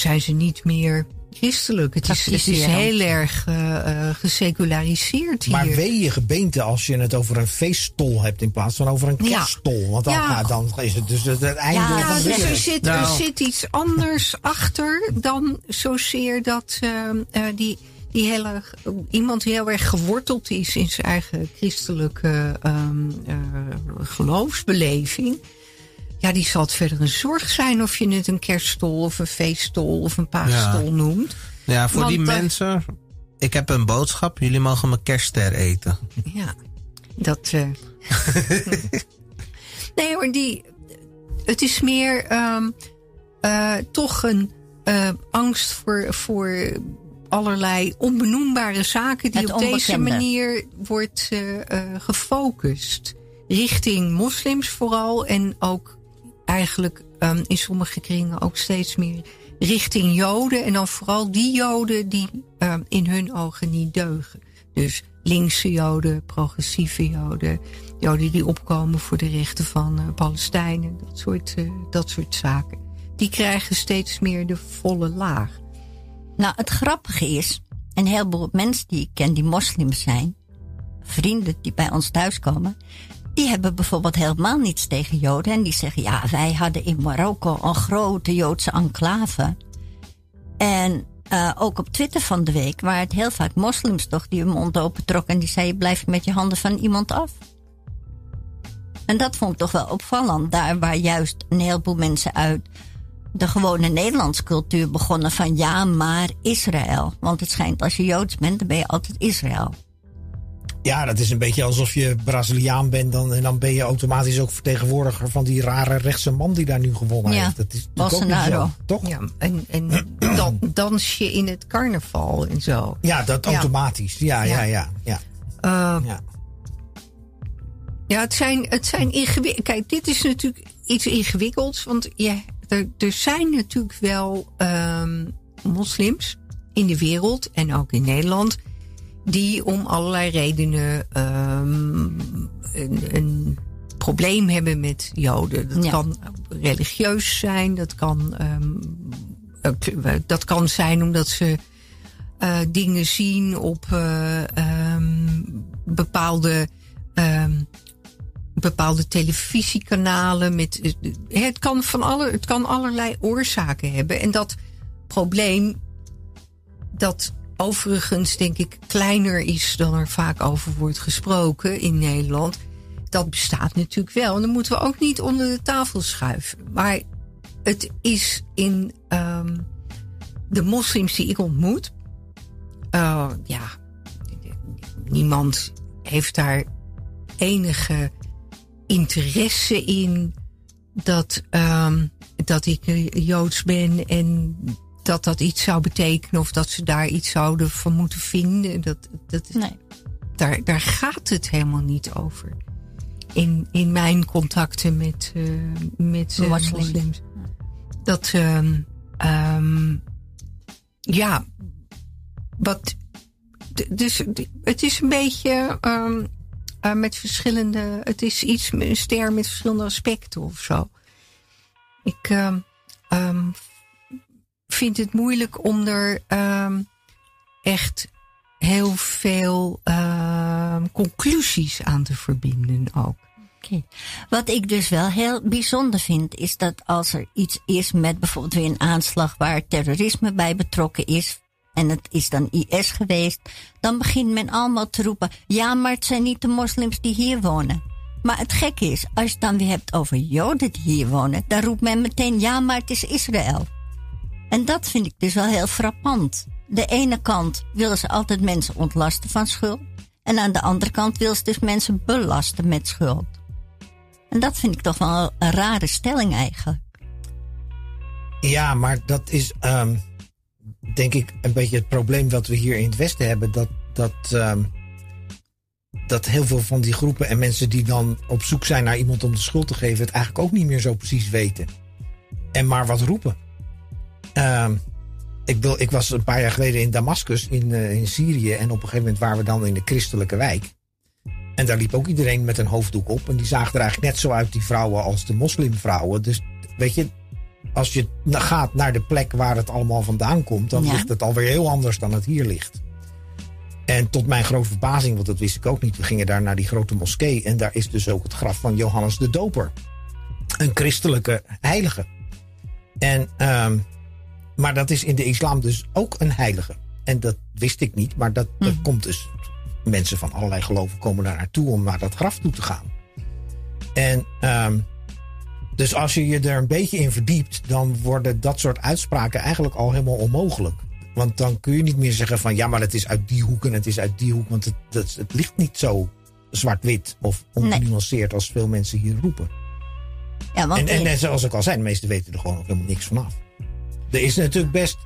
zijn ze niet meer christelijk. Het is, het is heel erg uh, geseculariseerd hier. Maar wee je gebeente als je het over een feeststol hebt in plaats van over een kerststol. Ja. Want dan, ja. nou, dan is het dus het, einde ja, van de dus er zit, nou. er zit iets anders [laughs] achter dan zozeer dat uh, uh, die, die hele, iemand die heel erg geworteld is in zijn eigen christelijke um, geloofsbeleving ja, die zal het verder een zorg zijn of je het een kerststol of een feeststol of een paasstol ja. noemt. Ja, voor Want, die mensen. Ik heb een boodschap. Jullie mogen mijn kerstster eten. Ja, dat. Uh... [laughs] nee hoor, die. Het is meer um, uh, toch een uh, angst voor, voor allerlei onbenoembare zaken die op deze manier wordt gefocust. Richting moslims vooral en ook eigenlijk um, in sommige kringen ook steeds meer richting Joden. En dan vooral die Joden die um, in hun ogen niet deugen. Dus linkse Joden, progressieve Joden, Joden die opkomen voor de rechten van uh, Palestijnen, dat soort, uh, dat soort zaken. Die krijgen steeds meer de volle laag. Nou, het grappige is, een heleboel mensen die ik ken die moslims zijn, vrienden die bij ons thuiskomen, die hebben bijvoorbeeld helemaal niets tegen Joden. En die zeggen, ja, wij hadden in Marokko een grote Joodse enclave. En uh, ook op Twitter van de week waren het heel vaak moslims toch die hun mond open trokken. En die zeiden, blijf met je handen van iemand af. En dat vond ik toch wel opvallend. Daar waar juist een heleboel mensen uit de gewone Nederlandse cultuur begonnen van ja, maar Israël. Want het schijnt als je Joods bent, dan ben je altijd Israël. Ja, dat is een beetje alsof je Braziliaan bent dan, en dan ben je automatisch ook vertegenwoordiger van die rare rechtse man die daar nu gewonnen ja, heeft. Dat is Bolsonaro. Toch? Ja, en, en dan [clears throat] dans je in het carnaval en zo. Ja, dat ja. automatisch. Ja, ja, ja. ja, ja. Uh, ja. ja het zijn, het zijn ingewikkeld. Kijk, dit is natuurlijk iets ingewikkelds. Want ja, er, er zijn natuurlijk wel um, moslims in de wereld en ook in Nederland die om allerlei redenen um, een, een, probleem hebben met Joden. Dat ja. kan religieus zijn, dat kan, um, dat kan zijn omdat ze uh, dingen zien op uh, um, bepaalde. Bepaalde televisiekanalen. Met, het, kan van alle, het kan allerlei oorzaken hebben. En dat probleem, dat overigens denk ik kleiner is dan er vaak over wordt gesproken in Nederland. Dat bestaat natuurlijk wel. En dat moeten we ook niet onder de tafel schuiven. Maar het is in um, de moslims die ik ontmoet. Uh, ja, niemand heeft daar enige interesse in dat, um, dat ik joods ben en dat dat iets zou betekenen of dat ze daar iets zouden van moeten vinden. Dat, dat, nee. daar, daar gaat het helemaal niet over. In, in mijn contacten met, uh, met uh, moslims. Dat, um, um, ja, wat. Dus het is een beetje um, uh, met verschillende. Het is iets, een ster met verschillende aspecten of zo. Ik vind het moeilijk om er um, echt heel veel uh, conclusies aan te verbinden ook. Wat ik dus wel heel bijzonder vind, is dat als er iets is met bijvoorbeeld weer een aanslag waar terrorisme bij betrokken is, en het is dan IS geweest, dan begint men allemaal te roepen: ja, maar het zijn niet de moslims die hier wonen. Maar het gekke is, als je het dan weer hebt over Joden die hier wonen, dan roept men meteen: ja, maar het is Israël. En dat vind ik dus wel heel frappant. De ene kant willen ze altijd mensen ontlasten van schuld. En aan de andere kant willen ze dus mensen belasten met schuld. En dat vind ik toch wel een rare stelling eigenlijk. Ja, maar dat is um, denk ik een beetje het probleem wat we hier in het Westen hebben. Dat, dat um, dat heel veel van die groepen en mensen die dan op zoek zijn naar iemand om de schuld te geven, het eigenlijk ook niet meer zo precies weten. En maar wat roepen. Ehm, ik, wil, ik was een paar jaar geleden in Damascus in, eh, in Syrië. En op een gegeven moment waren we dan in de christelijke wijk. En daar liep ook iedereen met een hoofddoek op. En die zagen er eigenlijk net zo uit, die vrouwen, als de moslimvrouwen. Dus weet je, als je gaat naar de plek waar het allemaal vandaan komt, dan Ja. ligt het alweer heel anders dan het hier ligt. En tot mijn grote verbazing, want dat wist ik ook niet, we gingen daar naar die grote moskee. En daar is dus ook het graf van Johannes de Doper. Een christelijke heilige. En, ehm, maar dat is in de islam dus ook een heilige. En dat wist ik niet, maar dat, dat komt dus. Mensen van allerlei geloven komen daar naartoe om naar dat graf toe te gaan. En ehm, dus als je je er een beetje in verdiept, dan worden dat soort uitspraken eigenlijk al helemaal onmogelijk. Want dan kun je niet meer zeggen van ja, maar het is uit die hoek en het is uit die hoek. Want het, het, het ligt niet zo zwart-wit of ongenuanceerd als veel mensen hier roepen. Ja, want En, en, zoals ik al zei, de meesten weten er gewoon ook helemaal niks vanaf. Er is natuurlijk best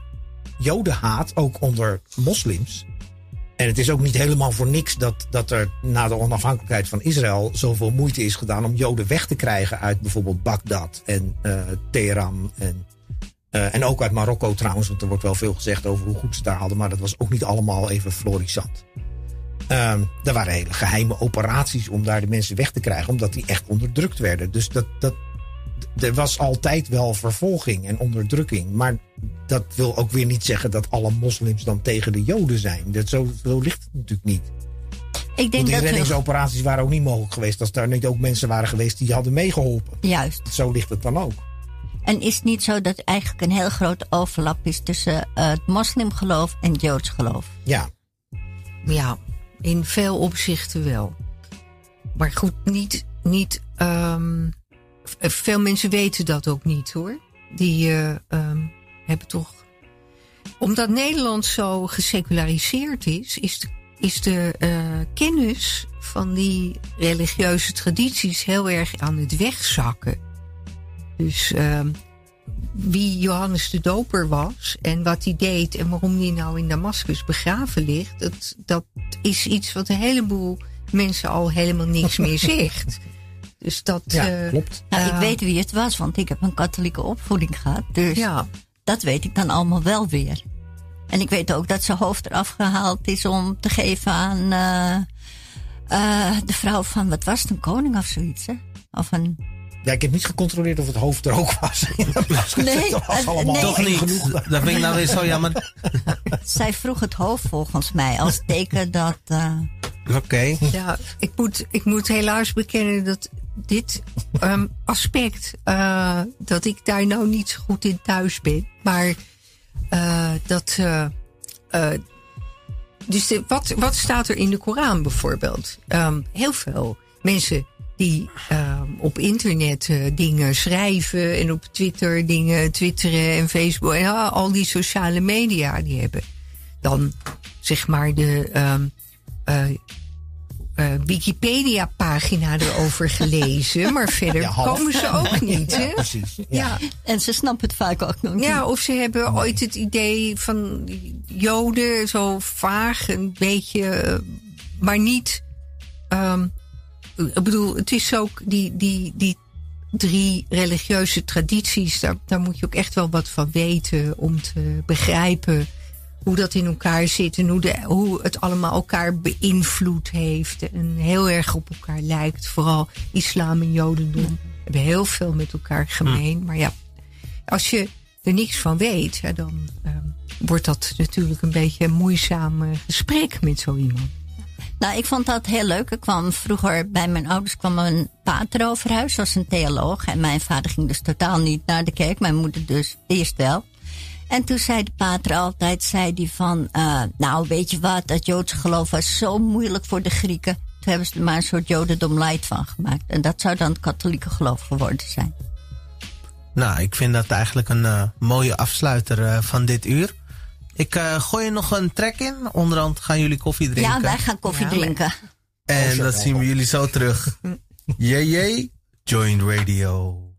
jodenhaat, ook onder moslims. En het is ook niet helemaal voor niks dat, dat er na de onafhankelijkheid van Israël zoveel moeite is gedaan om joden weg te krijgen uit bijvoorbeeld Bagdad en eh, Teheran. En, eh, en ook uit Marokko trouwens, want er wordt wel veel gezegd over hoe goed ze daar hadden, maar dat was ook niet allemaal even florissant. Ehm er waren hele geheime operaties om daar de mensen weg te krijgen, omdat die echt onderdrukt werden. Dus dat, dat, er was altijd wel vervolging en onderdrukking. Maar dat wil ook weer niet zeggen dat alle moslims dan tegen de Joden zijn. Dat zo, zo ligt het natuurlijk niet. ik Want denk die dat we, reddingsoperaties waren ook niet mogelijk geweest als daar niet ook mensen waren geweest die hadden meegeholpen. juist. Zo ligt het dan ook. En is het niet zo dat er eigenlijk een heel grote overlap is tussen eh, het moslimgeloof en het joods geloof? Ja, Ja, in veel opzichten wel. Maar goed, niet. niet ehm, veel mensen weten dat ook niet hoor. Die eh, ehm, hebben toch. Omdat Nederland zo geseculariseerd is, is de, is de eh, kennis van die religieuze tradities heel erg aan het wegzakken. Dus ehm, wie Johannes de Doper was en wat hij deed en waarom hij nou in Damascus begraven ligt, dat, dat is iets wat een heleboel mensen al helemaal niks meer [laughs] zegt. Dus dat. ja eh, klopt. Nou, ik weet wie het was, want ik heb een katholieke opvoeding gehad. Dus Ja, dat weet ik dan allemaal wel weer. En ik weet ook dat zijn hoofd eraf gehaald is om te geven aan eh, eh, de vrouw van, wat was het, een koning of zoiets, hè? Of een... Ja, ik heb niet gecontroleerd of het hoofd er ook was. [laughs] Nee, dat was allemaal nee. Toch niet. genoeg. Dat vind ik nou weer zo jammer. [laughs] Zij vroeg het hoofd volgens mij als teken dat... eh, Oké. ja ik, moet, ik moet helaas bekennen dat dit ehm, aspect, eh, dat ik daar nou niet zo goed in thuis ben. Maar eh, dat. eh, dus wat, wat staat er in de Koran bijvoorbeeld? Ehm, heel veel mensen die ehm, op internet dingen schrijven en op Twitter dingen twitteren en Facebook en al die sociale media die hebben dan zeg maar de eh, Wikipedia-pagina erover gelezen, maar [laughs] verder Ja, komen ze ook [laughs] niet. Hè? Precies. Ja. Ja, en ze snappen het vaak ook nog niet. ja, of ze hebben ooit het idee van Joden zo vaag, een beetje, eh, maar niet. ehm, ik bedoel, het is ook die, die, die drie religieuze tradities, daar, daar moet je ook echt wel wat van weten om te begrijpen hoe dat in elkaar zit en hoe, de, hoe het allemaal elkaar beïnvloed heeft en heel erg op elkaar lijkt. Vooral islam en jodendom hebben heel veel met elkaar gemeen. Maar ja, als je er niks van weet, ja, dan ehm, wordt dat natuurlijk een beetje een moeizaam eh, gesprek met zo iemand. Nou, ik vond dat heel leuk. Ik kwam vroeger bij mijn ouders kwam een pater over huis, als een theoloog. En mijn vader ging dus totaal niet naar de kerk. Mijn moeder dus eerst wel. En toen zei de pater altijd, zei die van, eh, nou weet je wat, dat Joodse geloof was zo moeilijk voor de Grieken. Toen hebben ze er maar een soort Jodendom light van gemaakt. En dat zou dan het katholieke geloof geworden zijn. Nou, ik vind dat eigenlijk een eh, mooie afsluiter eh, van dit uur. Ik eh, gooi er nog een track in. Onderhand gaan jullie koffie drinken. Ja, wij gaan koffie Ja, drinken. En dat zien we jullie zo terug. [laughs] Jee, jee. Joint Radio.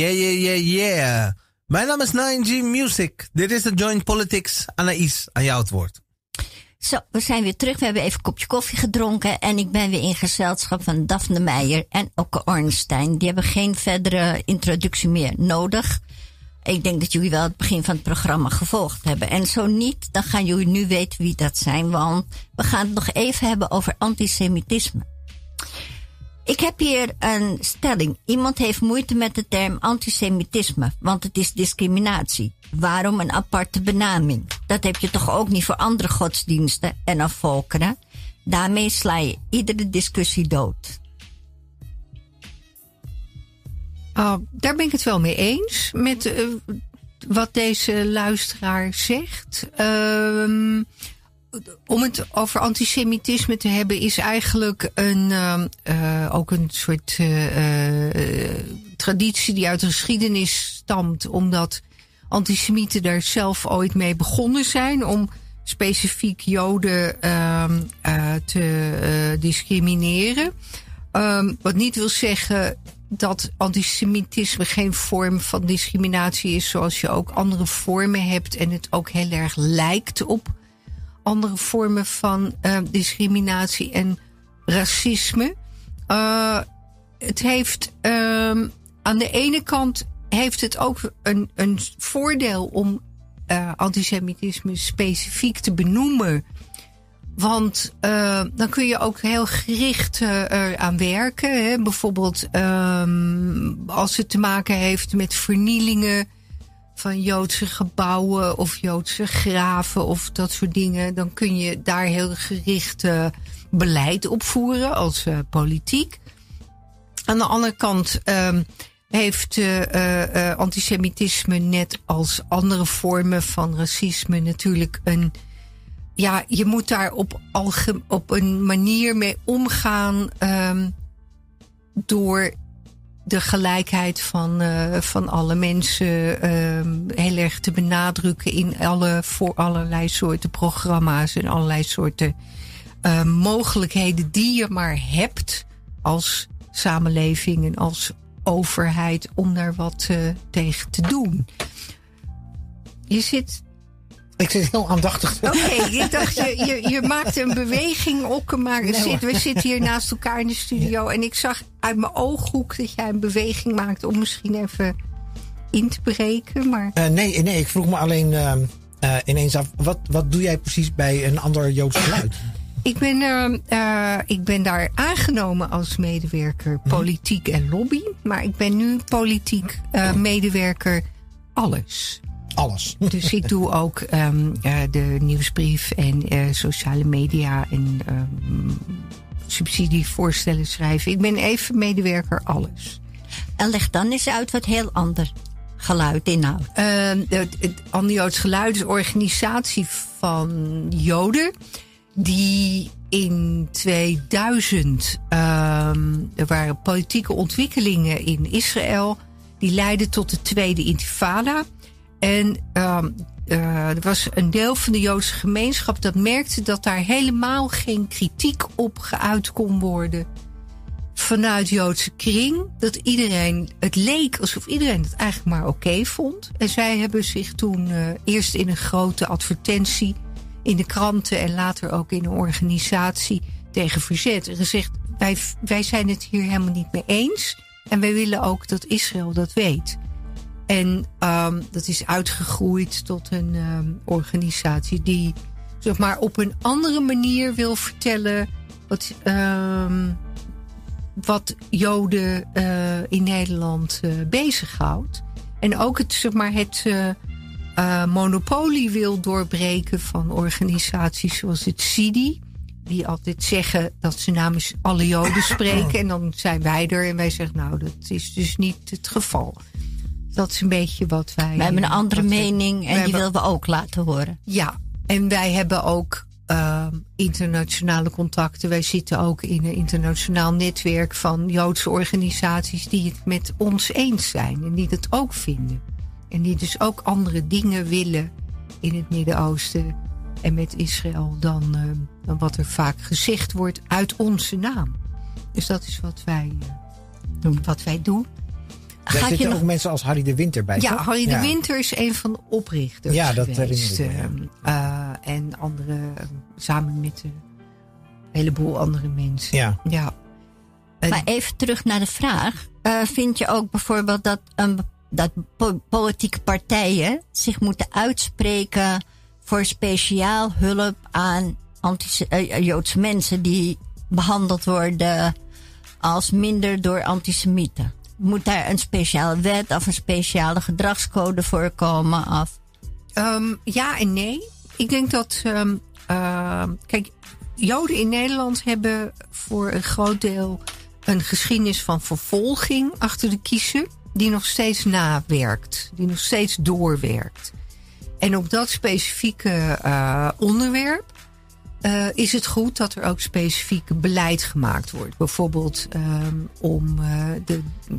Yeah, yeah, yeah, yeah. Mijn naam is 9G Music. Dit is de Joint Politics. Anaïs, aan jou het woord. Zo, we zijn weer terug. We hebben even een kopje koffie gedronken. En ik ben weer in gezelschap van Daphne Meijer en Okke Ornstein. Die hebben geen verdere introductie meer nodig. Ik denk dat jullie wel het begin van het programma gevolgd hebben. En zo niet, dan gaan jullie nu weten wie dat zijn. Want we gaan het nog even hebben over antisemitisme. Ik heb hier een stelling. Iemand heeft moeite met de term antisemitisme, want het is discriminatie. Waarom een aparte benaming? Dat heb je toch ook niet voor andere godsdiensten en of volkeren? Daarmee sla je iedere discussie dood. Oh, daar ben ik het wel mee eens met uh, wat deze luisteraar zegt. Uh, om het over antisemitisme te hebben is eigenlijk een, uh, ook een soort traditie die uit de geschiedenis stamt. Omdat antisemieten daar zelf ooit mee begonnen zijn om specifiek Joden ehm, te discrimineren. Um, wat niet wil zeggen dat antisemitisme geen vorm van discriminatie is, zoals je ook andere vormen hebt en het ook heel erg lijkt op andere vormen van uh, discriminatie en racisme. Uh, het heeft uh, aan de ene kant heeft het ook een, een voordeel om uh, antisemitisme specifiek te benoemen. Want dan kun je ook heel gericht uh, aan werken. Hè? Bijvoorbeeld um, als het te maken heeft met vernielingen van Joodse gebouwen of Joodse graven of dat soort dingen. Dan kun je daar heel gericht uh, beleid op voeren als politiek. Aan de andere kant um, heeft antisemitisme net als andere vormen van racisme natuurlijk een ja, je moet daar op, op een manier mee omgaan um, door de gelijkheid van, uh, van alle mensen um, heel erg te benadrukken in alle, voor allerlei soorten programma's en allerlei soorten uh, mogelijkheden die je maar hebt als samenleving en als overheid om daar wat uh, tegen te doen. Je zit ik zit heel aandachtig. Oké, okay, ik dacht, je, je, je maakt een beweging, ook, maar nee, zit, we zitten hier [laughs] naast elkaar in de studio. En ik zag uit mijn ooghoek dat jij een beweging maakt om misschien even in te breken. Maar... Uh, nee, nee, ik vroeg me alleen uh, uh, ineens af, wat, wat doe jij precies bij een ander Joods geluid? Ik ben, uh, ik ben daar aangenomen als medewerker politiek en lobby. Maar ik ben nu politiek medewerker alles. Alles. Dus ik doe ook um, uh, de nieuwsbrief en uh, sociale media en um, subsidievoorstellen schrijven. Ik ben even medewerker alles. En leg dan eens uit wat heel ander geluid inhoudt. Uh, het, Geluid is een organisatie van Joden die in 2000 um, er waren politieke ontwikkelingen in Israël die leidden tot de tweede intifada. En um, uh, er was een deel van de Joodse gemeenschap dat merkte dat daar helemaal geen kritiek op geuit kon worden vanuit Joodse kring. Dat iedereen, het leek alsof iedereen het eigenlijk maar oké vond. En zij hebben zich toen uh, eerst in een grote advertentie in de kranten en later ook in een organisatie tegen verzet. En gezegd, wij, wij zijn het hier helemaal niet mee eens. En wij willen ook dat Israël dat weet. En um, dat is uitgegroeid tot een um, organisatie die zeg maar, op een andere manier wil vertellen wat, um, wat Joden uh, in Nederland uh, bezighoudt. En ook het, zeg maar, het uh, uh, monopolie wil doorbreken van organisaties zoals het CIDI. Die altijd zeggen dat ze namens alle Joden spreken. En dan zijn wij er en wij zeggen, nou, dat is dus niet het geval. Dat is een beetje wat wij. We hebben een andere mening en die willen we ook laten horen. Ja, en wij hebben ook uh, internationale contacten. Wij zitten ook in een internationaal netwerk van Joodse organisaties die het met ons eens zijn en die het ook vinden. En die dus ook andere dingen willen in het Midden-Oosten en met Israël dan, uh, dan wat er vaak gezegd wordt uit onze naam. Dus dat is wat wij uh, doen. Wat wij doen. Daar je zitten nog... ook mensen als Harry de Winter bij. Ja, toch? Harry de Winter is een van de oprichters Ja, dat geweest. herinner ik me, ehm, eh, en andere, eh, samen met een heleboel andere mensen. Ja. Ja. Maar even terug naar de vraag. Eh, vind je ook bijvoorbeeld dat, een, dat po- politieke partijen zich moeten uitspreken voor speciaal hulp aan anti- Joodse mensen die behandeld worden als minder door antisemieten? Moet daar een speciale wet of een speciale gedragscode voor komen? Of, Ehm, ja en nee. Ik denk dat. ehm, ehm, kijk, Joden in Nederland hebben voor een groot deel een geschiedenis van vervolging achter de kiezen. Die nog steeds nawerkt. Die nog steeds doorwerkt. En op dat specifieke eh, onderwerp. Eh, is het goed dat er ook specifiek beleid gemaakt wordt. Bijvoorbeeld ehm, om eh, de eh,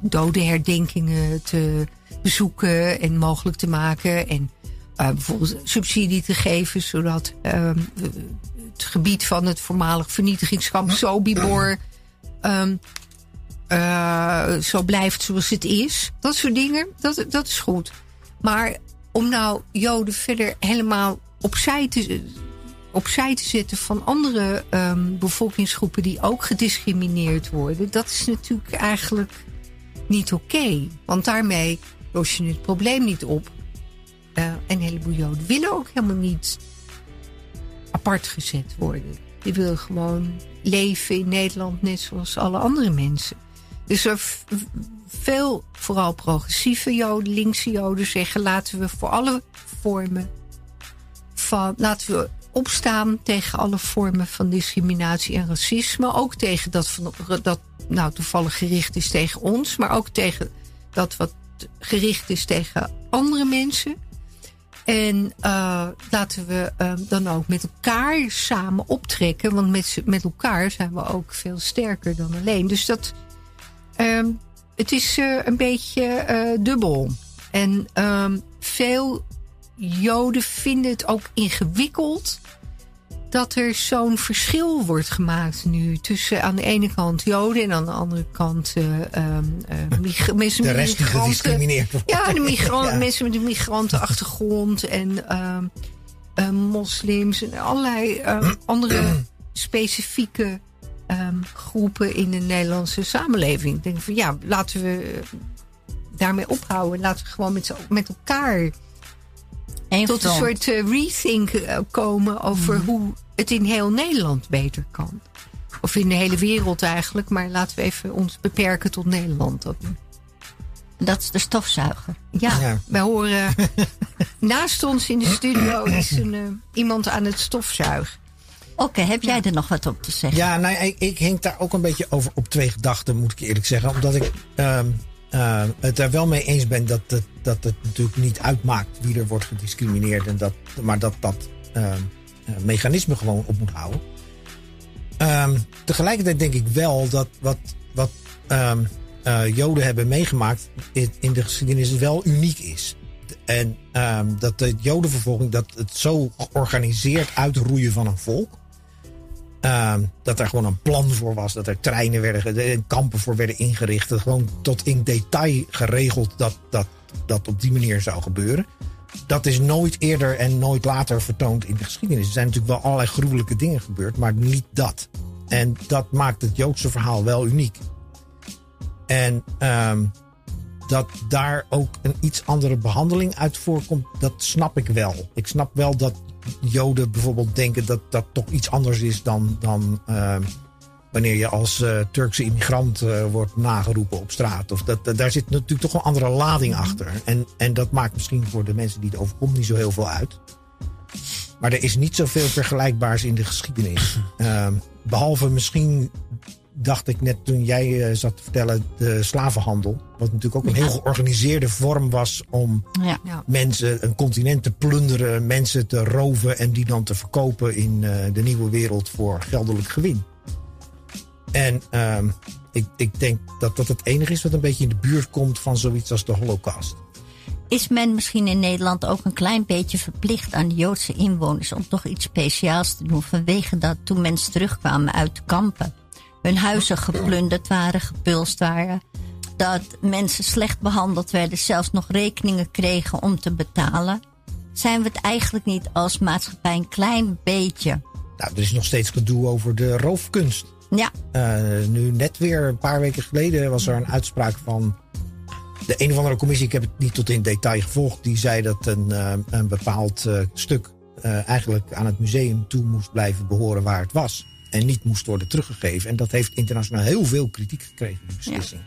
dodenherdenkingen te bezoeken en mogelijk te maken. En bijvoorbeeld subsidie te geven, zodat ehm, het gebied van het voormalig vernietigingskamp Sobibor ehm, eh, zo blijft zoals het is. Dat soort dingen, dat, dat is goed. Maar om nou Joden verder helemaal opzij te, opzij te zetten van andere ehm, bevolkingsgroepen die ook gediscrimineerd worden, dat is natuurlijk eigenlijk niet oké. Want daarmee los je het probleem niet op. Eh, en een heleboel Joden willen ook helemaal niet apart gezet worden. Die willen gewoon leven in Nederland net zoals alle andere mensen. Dus er veel, vooral progressieve Joden, linkse Joden zeggen... laten we voor alle vormen van... laten we opstaan tegen alle vormen van discriminatie en racisme. Ook tegen dat, dat nou, toevallig gericht is tegen ons... maar ook tegen dat wat gericht is tegen andere mensen... En uh, laten we uh, dan ook met elkaar samen optrekken. Want met, met elkaar zijn we ook veel sterker dan alleen. Dus dat. Uh, het is een beetje dubbel. En ehm, veel Joden vinden het ook ingewikkeld. Dat er zo'n verschil wordt gemaakt nu tussen aan de ene kant Joden en aan de andere kant [laughs] uh, uh, mensen de rest die gediscrimineerd wordt. Ja, de migranten, [laughs] ja. mensen met een migrantenachtergrond en uh, moslims en allerlei [clears throat] andere specifieke um, groepen in de Nederlandse samenleving. Ik denk van ja, laten we daarmee ophouden. Laten we gewoon met, met elkaar Eén tot een soort uh, rethink uh, komen over mm. hoe het in heel Nederland beter kan. Of in de hele wereld eigenlijk, maar laten we even ons beperken tot Nederland. Dat, dat is de stofzuiger. Ja, ja. wij horen [laughs] naast ons in de studio is een, uh, iemand aan het stofzuigen. Oké, okay, heb jij ja. er nog wat op te zeggen? Ja, nou, ik, ik hink daar ook een beetje over op twee gedachten, moet ik eerlijk zeggen. Omdat ik um, uh, het er wel mee eens ben dat het, dat het natuurlijk niet uitmaakt wie er wordt gediscrimineerd. En dat, maar dat dat uh, uh, mechanisme gewoon op moet houden. Um, tegelijkertijd denk ik wel dat wat, wat um, Joden hebben meegemaakt in, in de geschiedenis wel uniek is. En dat de Jodenvervolging, dat het zo georganiseerd uitroeien van een volk. Um, dat er gewoon een plan voor was. Dat er treinen werden, kampen voor werden ingericht. Dat gewoon tot in detail geregeld dat, dat dat op die manier zou gebeuren. Dat is nooit eerder en nooit later vertoond in de geschiedenis. Er zijn natuurlijk wel allerlei gruwelijke dingen gebeurd, maar niet dat. En dat maakt het Joodse verhaal wel uniek. En um, dat daar ook een iets andere behandeling uit voorkomt, dat snap ik wel. Ik snap wel dat Joden bijvoorbeeld denken dat dat toch iets anders is dan, dan uh, wanneer je als uh, Turkse immigrant uh, wordt nageroepen op straat. Of dat, dat, daar zit natuurlijk toch een andere lading achter. En, en dat maakt misschien voor de mensen die het overkomt niet zo heel veel uit. Maar er is niet zoveel vergelijkbaars in de geschiedenis. [laughs] behalve misschien dacht ik net toen jij uh, zat te vertellen, de slavenhandel. Wat natuurlijk ook een heel georganiseerde vorm was om ja. mensen, een continent te plunderen, mensen te roven en die dan te verkopen in uh, de nieuwe wereld voor geldelijk gewin. En uh, ik, ik denk dat dat het enige is wat een beetje in de buurt komt van zoiets als de Holocaust. Is men misschien in Nederland ook een klein beetje verplicht aan de Joodse inwoners om toch iets speciaals te doen vanwege dat toen mensen terugkwamen uit de kampen? Hun huizen geplunderd waren, gepulst waren. dat mensen slecht behandeld werden, zelfs nog rekeningen kregen om te betalen, zijn we het eigenlijk niet als maatschappij een klein beetje. Nou, er is nog steeds gedoe over de roofkunst. Ja, Eh, nu net weer een paar weken geleden was er een uitspraak van de een of andere commissie. Ik heb het niet tot in detail gevolgd. Die zei dat een, eh, een bepaald eh, stuk eigenlijk aan het museum toe moest blijven behoren waar het was. En niet moest worden teruggegeven. En dat heeft internationaal heel veel kritiek gekregen, die beslissing.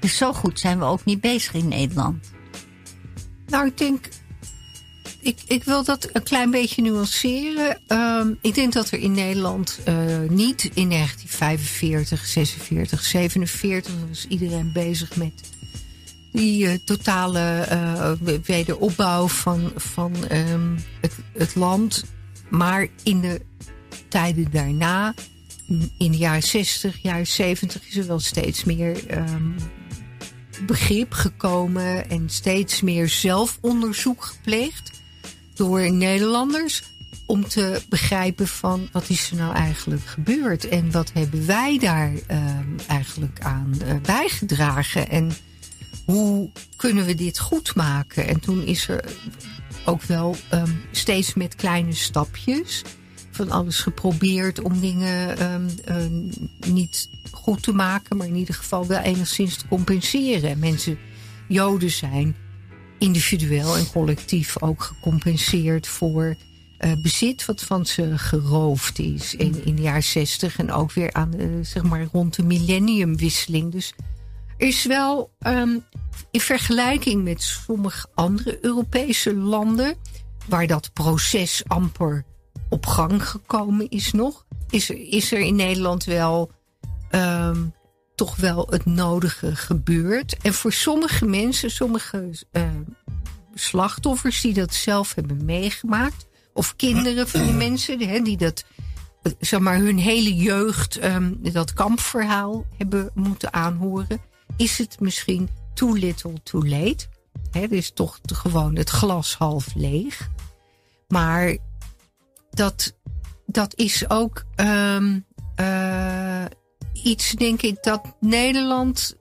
dus zo goed zijn we ook niet bezig in Nederland. Nou, ik denk. Ik, ik wil dat een klein beetje nuanceren. Ehm, ik denk dat er in Nederland eh, niet in 1945, 46, 47 was iedereen bezig met die eh, totale eh, wederopbouw van, van ehm, het, het land. Maar in de tijden daarna, in de jaren 60, jaren 70, is er wel steeds meer ehm, begrip gekomen en steeds meer zelfonderzoek gepleegd door Nederlanders om te begrijpen van wat is er nou eigenlijk gebeurd en wat hebben wij daar ehm, eigenlijk aan eh, bijgedragen en hoe kunnen we dit goed maken? En toen is er ook wel ehm, steeds met kleine stapjes van alles geprobeerd om dingen ehm, eh, niet goed te maken, maar in ieder geval wel enigszins te compenseren. Mensen, Joden zijn individueel en collectief ook gecompenseerd voor eh, bezit wat van ze geroofd is in, in de jaren zestig en ook weer aan de, zeg maar rond de millenniumwisseling. Dus is wel ehm, in vergelijking met sommige andere Europese landen, waar dat proces amper op gang gekomen is nog, is er, is er in Nederland wel ehm, toch wel het nodige gebeurd. En voor sommige mensen, sommige ehm, slachtoffers die dat zelf hebben meegemaakt, of kinderen van die mensen hè, die dat, zeg maar, hun hele jeugd ehm, dat kampverhaal hebben moeten aanhoren, is het misschien too little too late. Hè, dus toch gewoon het glas half leeg. Maar dat, dat is ook ehm, eh, iets, denk ik, dat Nederland.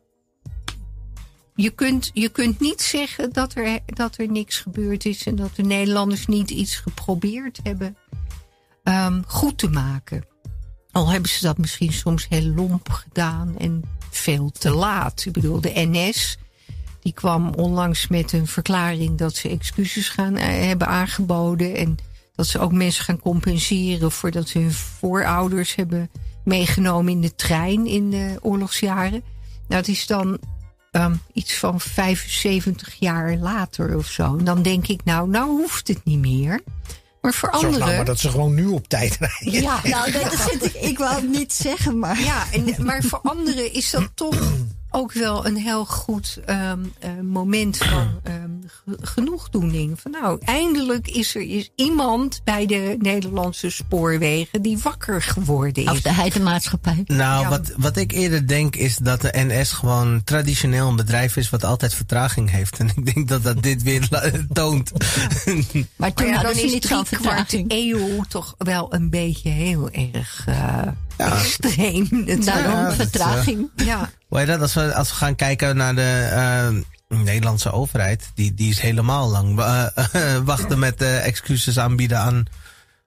Je kunt, je kunt niet zeggen dat er, dat er niks gebeurd is en dat de Nederlanders niet iets geprobeerd hebben ehm, goed te maken. Al hebben ze dat misschien soms heel lomp gedaan en veel te laat. Ik bedoel, de NS die kwam onlangs met een verklaring dat ze excuses gaan eh, hebben aangeboden. En dat ze ook mensen gaan compenseren voordat ze hun voorouders hebben meegenomen in de trein in de oorlogsjaren. Nou, het is dan ehm, iets van 75 jaar later of zo. En dan denk ik, nou, nou hoeft het niet meer. Maar voor Zorg anderen. nou maar dat ze gewoon nu op tijd rijden. Ja, nou, dat [laughs] zit ik, ik wou het niet zeggen, maar. Ja, en, maar voor anderen is dat toch ook wel een heel goed ehm, eh, moment van [clears throat] ehm, ge- genoegdoening. Van nou, eindelijk is er is iemand bij de Nederlandse spoorwegen die wakker geworden is. Of de heidenmaatschappij. Nou, Ja. wat, wat ik eerder denk is dat de NS gewoon traditioneel een bedrijf is wat altijd vertraging heeft. En ik denk dat dat dit weer toont. Maar toen Maar ja, hadden dan is niet zo'n vertraging. eeuw toch wel een beetje heel erg eh, extreem. natuurlijk. Daarom Ja, dat, vertraging. ja. Hoe heet dat? Als we, als we gaan kijken naar de eh, Nederlandse overheid, die, die is helemaal lang eh, wachten met eh, excuses aanbieden aan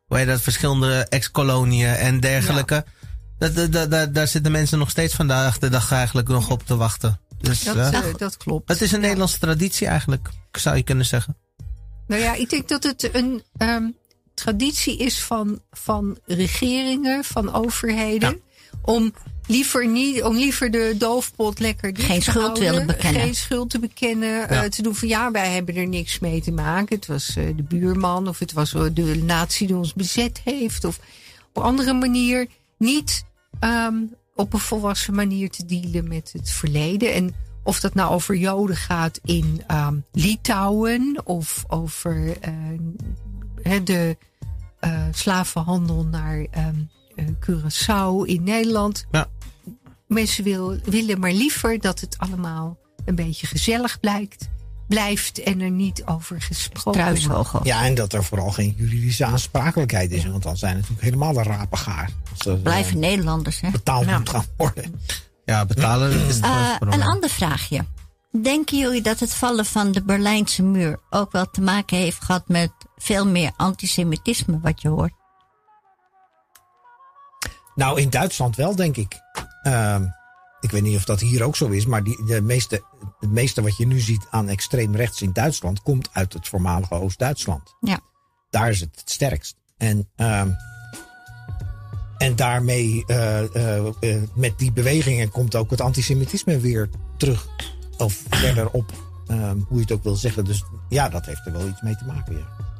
hoe heet dat, verschillende ex-koloniën en dergelijke. Dat, dat, dat, daar- daar zitten mensen nog steeds vandaag de dag eigenlijk nog op te wachten. Dus Dat, dat klopt. het is een Ja. Nederlandse traditie eigenlijk, zou je kunnen zeggen. Nou ja, ik denk dat het een ehm, traditie is van, van regeringen, van overheden. Om liever niet, om liever de doofpot lekker dicht Geen te schuld houden, willen bekennen. Geen schuld te bekennen. eh, te doen van ja, wij hebben er niks mee te maken. Het was eh, de buurman of het was de natie die ons bezet heeft. Of op een andere manier niet ehm, op een volwassen manier te dealen met het verleden. En of dat nou over Joden gaat in ehm, Litouwen of over eh, hè, de eh, slavenhandel naar ehm, eh, Curaçao in Nederland. Ja. Mensen wil, willen maar liever dat het allemaal een beetje gezellig blijkt, blijft en er niet over gesproken wordt. Ja, en dat er vooral geen juridische aansprakelijkheid is. Want dan zijn het natuurlijk helemaal de rapengaar. Er Blijven eh, Nederlanders, hè? betaald moet gaan worden. Ja, betalen is het Eh, probleem. een ander vraagje. Denken jullie dat het vallen van de Berlijnse muur ook wel te maken heeft gehad met veel meer antisemitisme wat je hoort? Nou, in Duitsland wel, denk ik. Ehm, ik weet niet of dat hier ook zo is, maar die, de meeste, het meeste wat je nu ziet aan extreem rechts in Duitsland komt uit het voormalige Oost-Duitsland. Ja. Daar is het het sterkst. En, ehm, en daarmee, eh, eh, eh, met die bewegingen, komt ook het antisemitisme weer terug. Of verder op, ehm, hoe je het ook wil zeggen. Dus ja, dat heeft er wel iets mee te maken. Ja.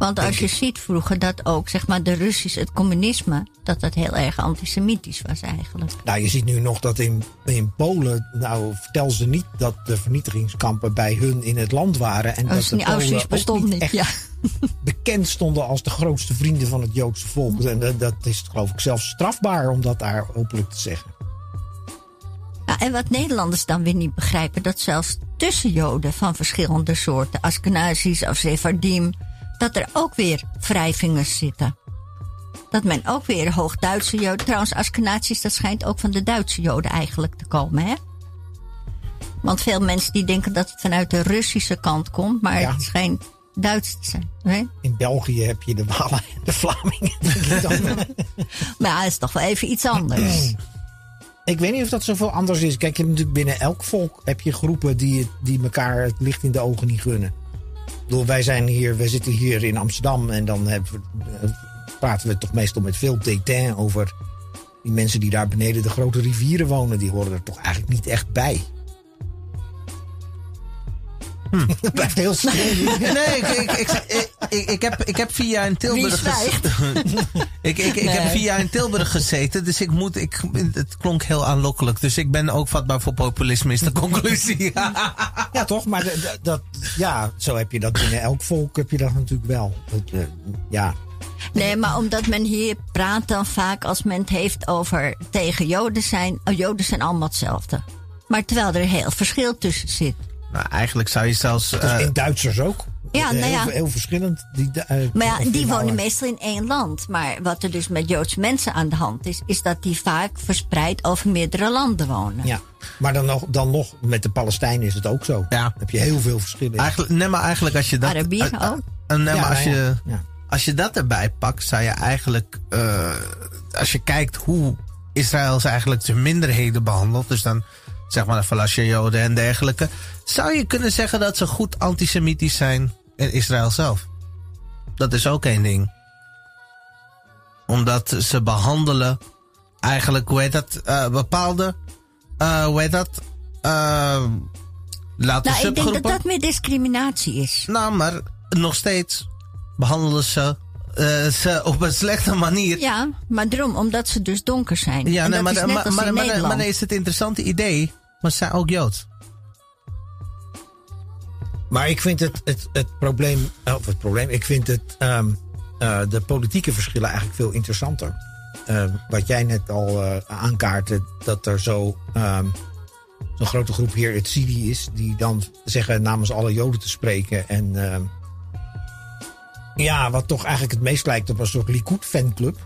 Want als je ziet vroeger dat ook zeg maar de Russische, het communisme, dat dat heel erg antisemitisch was eigenlijk. Nou, je ziet nu nog dat in, in Polen, nou vertel ze niet dat de vernietigingskampen bij hun in het land waren. En dat Als de die Polen bestond niet. echt Ja. [laughs] bekend stonden als de grootste vrienden van het Joodse volk. En dat, dat is geloof ik zelfs strafbaar om dat daar openlijk te zeggen. Ja, en wat Nederlanders dan weer niet begrijpen, dat zelfs tussen Joden van verschillende soorten, Askenazis of Sephardim, dat er ook weer wrijvingers zitten. Dat men ook weer hoog-Duitse Joden, trouwens Askenazis, dat schijnt ook van de Duitse Joden eigenlijk te komen, hè? Want veel mensen die denken dat het vanuit de Russische kant komt, maar Ja. het schijnt Duits te zijn. Hè? In België heb je de Walen en de Vlamingen. [laughs] Maar ja, dat is toch wel even iets anders. ik weet niet of dat zoveel anders is. Kijk, je hebt natuurlijk binnen elk volk heb je groepen die, die elkaar het licht in de ogen niet gunnen. Wij zijn hier, wij zitten hier in Amsterdam en dan we, eh, praten we toch meestal met veel dédain over die mensen die daar beneden de grote rivieren wonen. Die horen er toch eigenlijk niet echt bij. Dat blijft heel stil. [laughs] Nee, ik, ik, ik, ik, ik, ik heb, ik heb vier jaar in Tilburg Wie gezeten. [laughs] ik ik, ik heb vier jaar in Tilburg gezeten, dus ik moet, ik, het klonk heel aanlokkelijk. Dus ik ben ook vatbaar voor populisme, is de conclusie. [laughs] Ja, toch? Maar de- de- dat, ja, zo heb je dat binnen elk volk heb je dat natuurlijk wel. Het, eh, ja, Nee, maar omdat men hier praat dan vaak als men het heeft over tegen Joden zijn. Oh, Joden zijn allemaal hetzelfde. Maar terwijl er heel verschil tussen zit. Nou, eigenlijk zou je zelfs. Dus eh, in Duitsers ook. Ja, nou heel, ja. heel verschillend. Die, eh, Maar ja, die wonen meestal in één land. Maar wat er dus met Joodse mensen aan de hand is, is dat die vaak verspreid over meerdere landen wonen. Ja, maar dan nog, dan nog met de Palestijnen is het ook zo. Ja. Dan heb je heel veel verschillen. eigenlijk, nee, maar eigenlijk als je dat. Arabieren eh, ook. Ja, maar als nou ja, je. ja. Als je dat erbij pakt, zou je eigenlijk. eh, als je kijkt hoe Israël ze eigenlijk zijn minderheden behandelt. Dus dan zeg maar de Falasje Joden en dergelijke. Zou je kunnen zeggen dat ze goed antisemitisch zijn in Israël zelf? Dat is ook één ding. Omdat ze behandelen eigenlijk, hoe heet dat, eh, bepaalde, eh, hoe heet dat, eh laten Nou, ik denk dat dat meer discriminatie is. Nou, maar nog steeds behandelen ze ze op een slechte manier. Ja, maar daarom, omdat ze dus donker zijn. Ja, en nee, dat maar, is net maar, als maar, in maar, Nederland. maar nee, is het interessante idee, maar ze zijn ook Joods. Maar ik vind het, het, het probleem, of het probleem, ik vind het, ehm, eh, de politieke verschillen eigenlijk veel interessanter. Ehm, wat jij net al eh, aankaartte, dat er zo, ehm, zo'n grote groep hier het Sidi is, die dan zeggen namens alle Joden te spreken. En ja, wat toch eigenlijk het meest lijkt op een soort Likud-fanclub.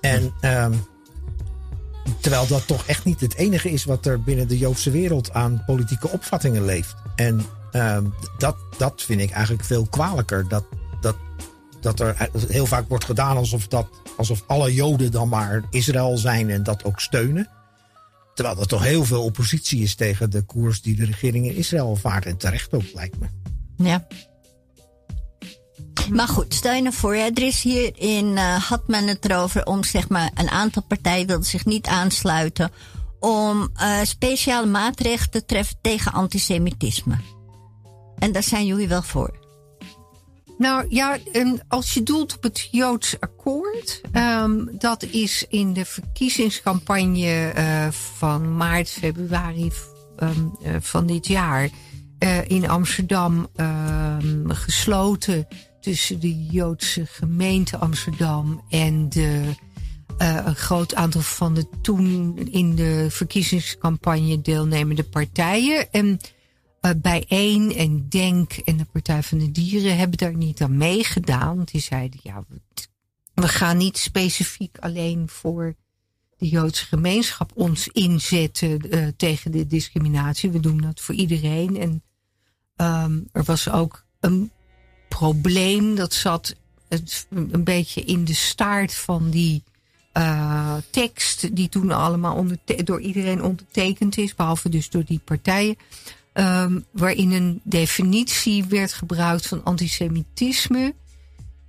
En terwijl dat toch echt niet het enige is wat er binnen de Joodse wereld aan politieke opvattingen leeft. En ehm, dat, dat vind ik eigenlijk veel kwalijker. Dat, dat, dat er heel vaak wordt gedaan alsof, dat, alsof alle Joden dan maar Israël zijn en dat ook steunen. Terwijl er toch heel veel oppositie is tegen de koers die de regering in Israël vaart. En terecht ook, lijkt me. Ja. Maar goed, stel je nou voor, er is hierin, eh had men het erover om zeg maar een aantal partijen wilden zich niet aansluiten om eh, speciale maatregelen te treffen tegen antisemitisme. En daar zijn jullie wel voor. Nou ja, en als je doelt op het Joods akkoord, ehm, dat is in de verkiezingscampagne eh, van maart, februari ehm, eh, van dit jaar in Amsterdam ehm, gesloten tussen de Joodse gemeente Amsterdam en de, eh, een groot aantal van de toen in de verkiezingscampagne deelnemende partijen. En uh, Bijeen en Denk en de Partij van de Dieren hebben daar niet aan meegedaan. Want die zeiden, ja, we, gaan niet specifiek alleen voor de Joodse gemeenschap ons inzetten eh, tegen de discriminatie. We doen dat voor iedereen. En ehm, er was ook een probleem dat zat een beetje in de staart van die eh, tekst die toen allemaal door iedereen ondertekend is, behalve dus door die partijen. Ehm, waarin een definitie werd gebruikt van antisemitisme.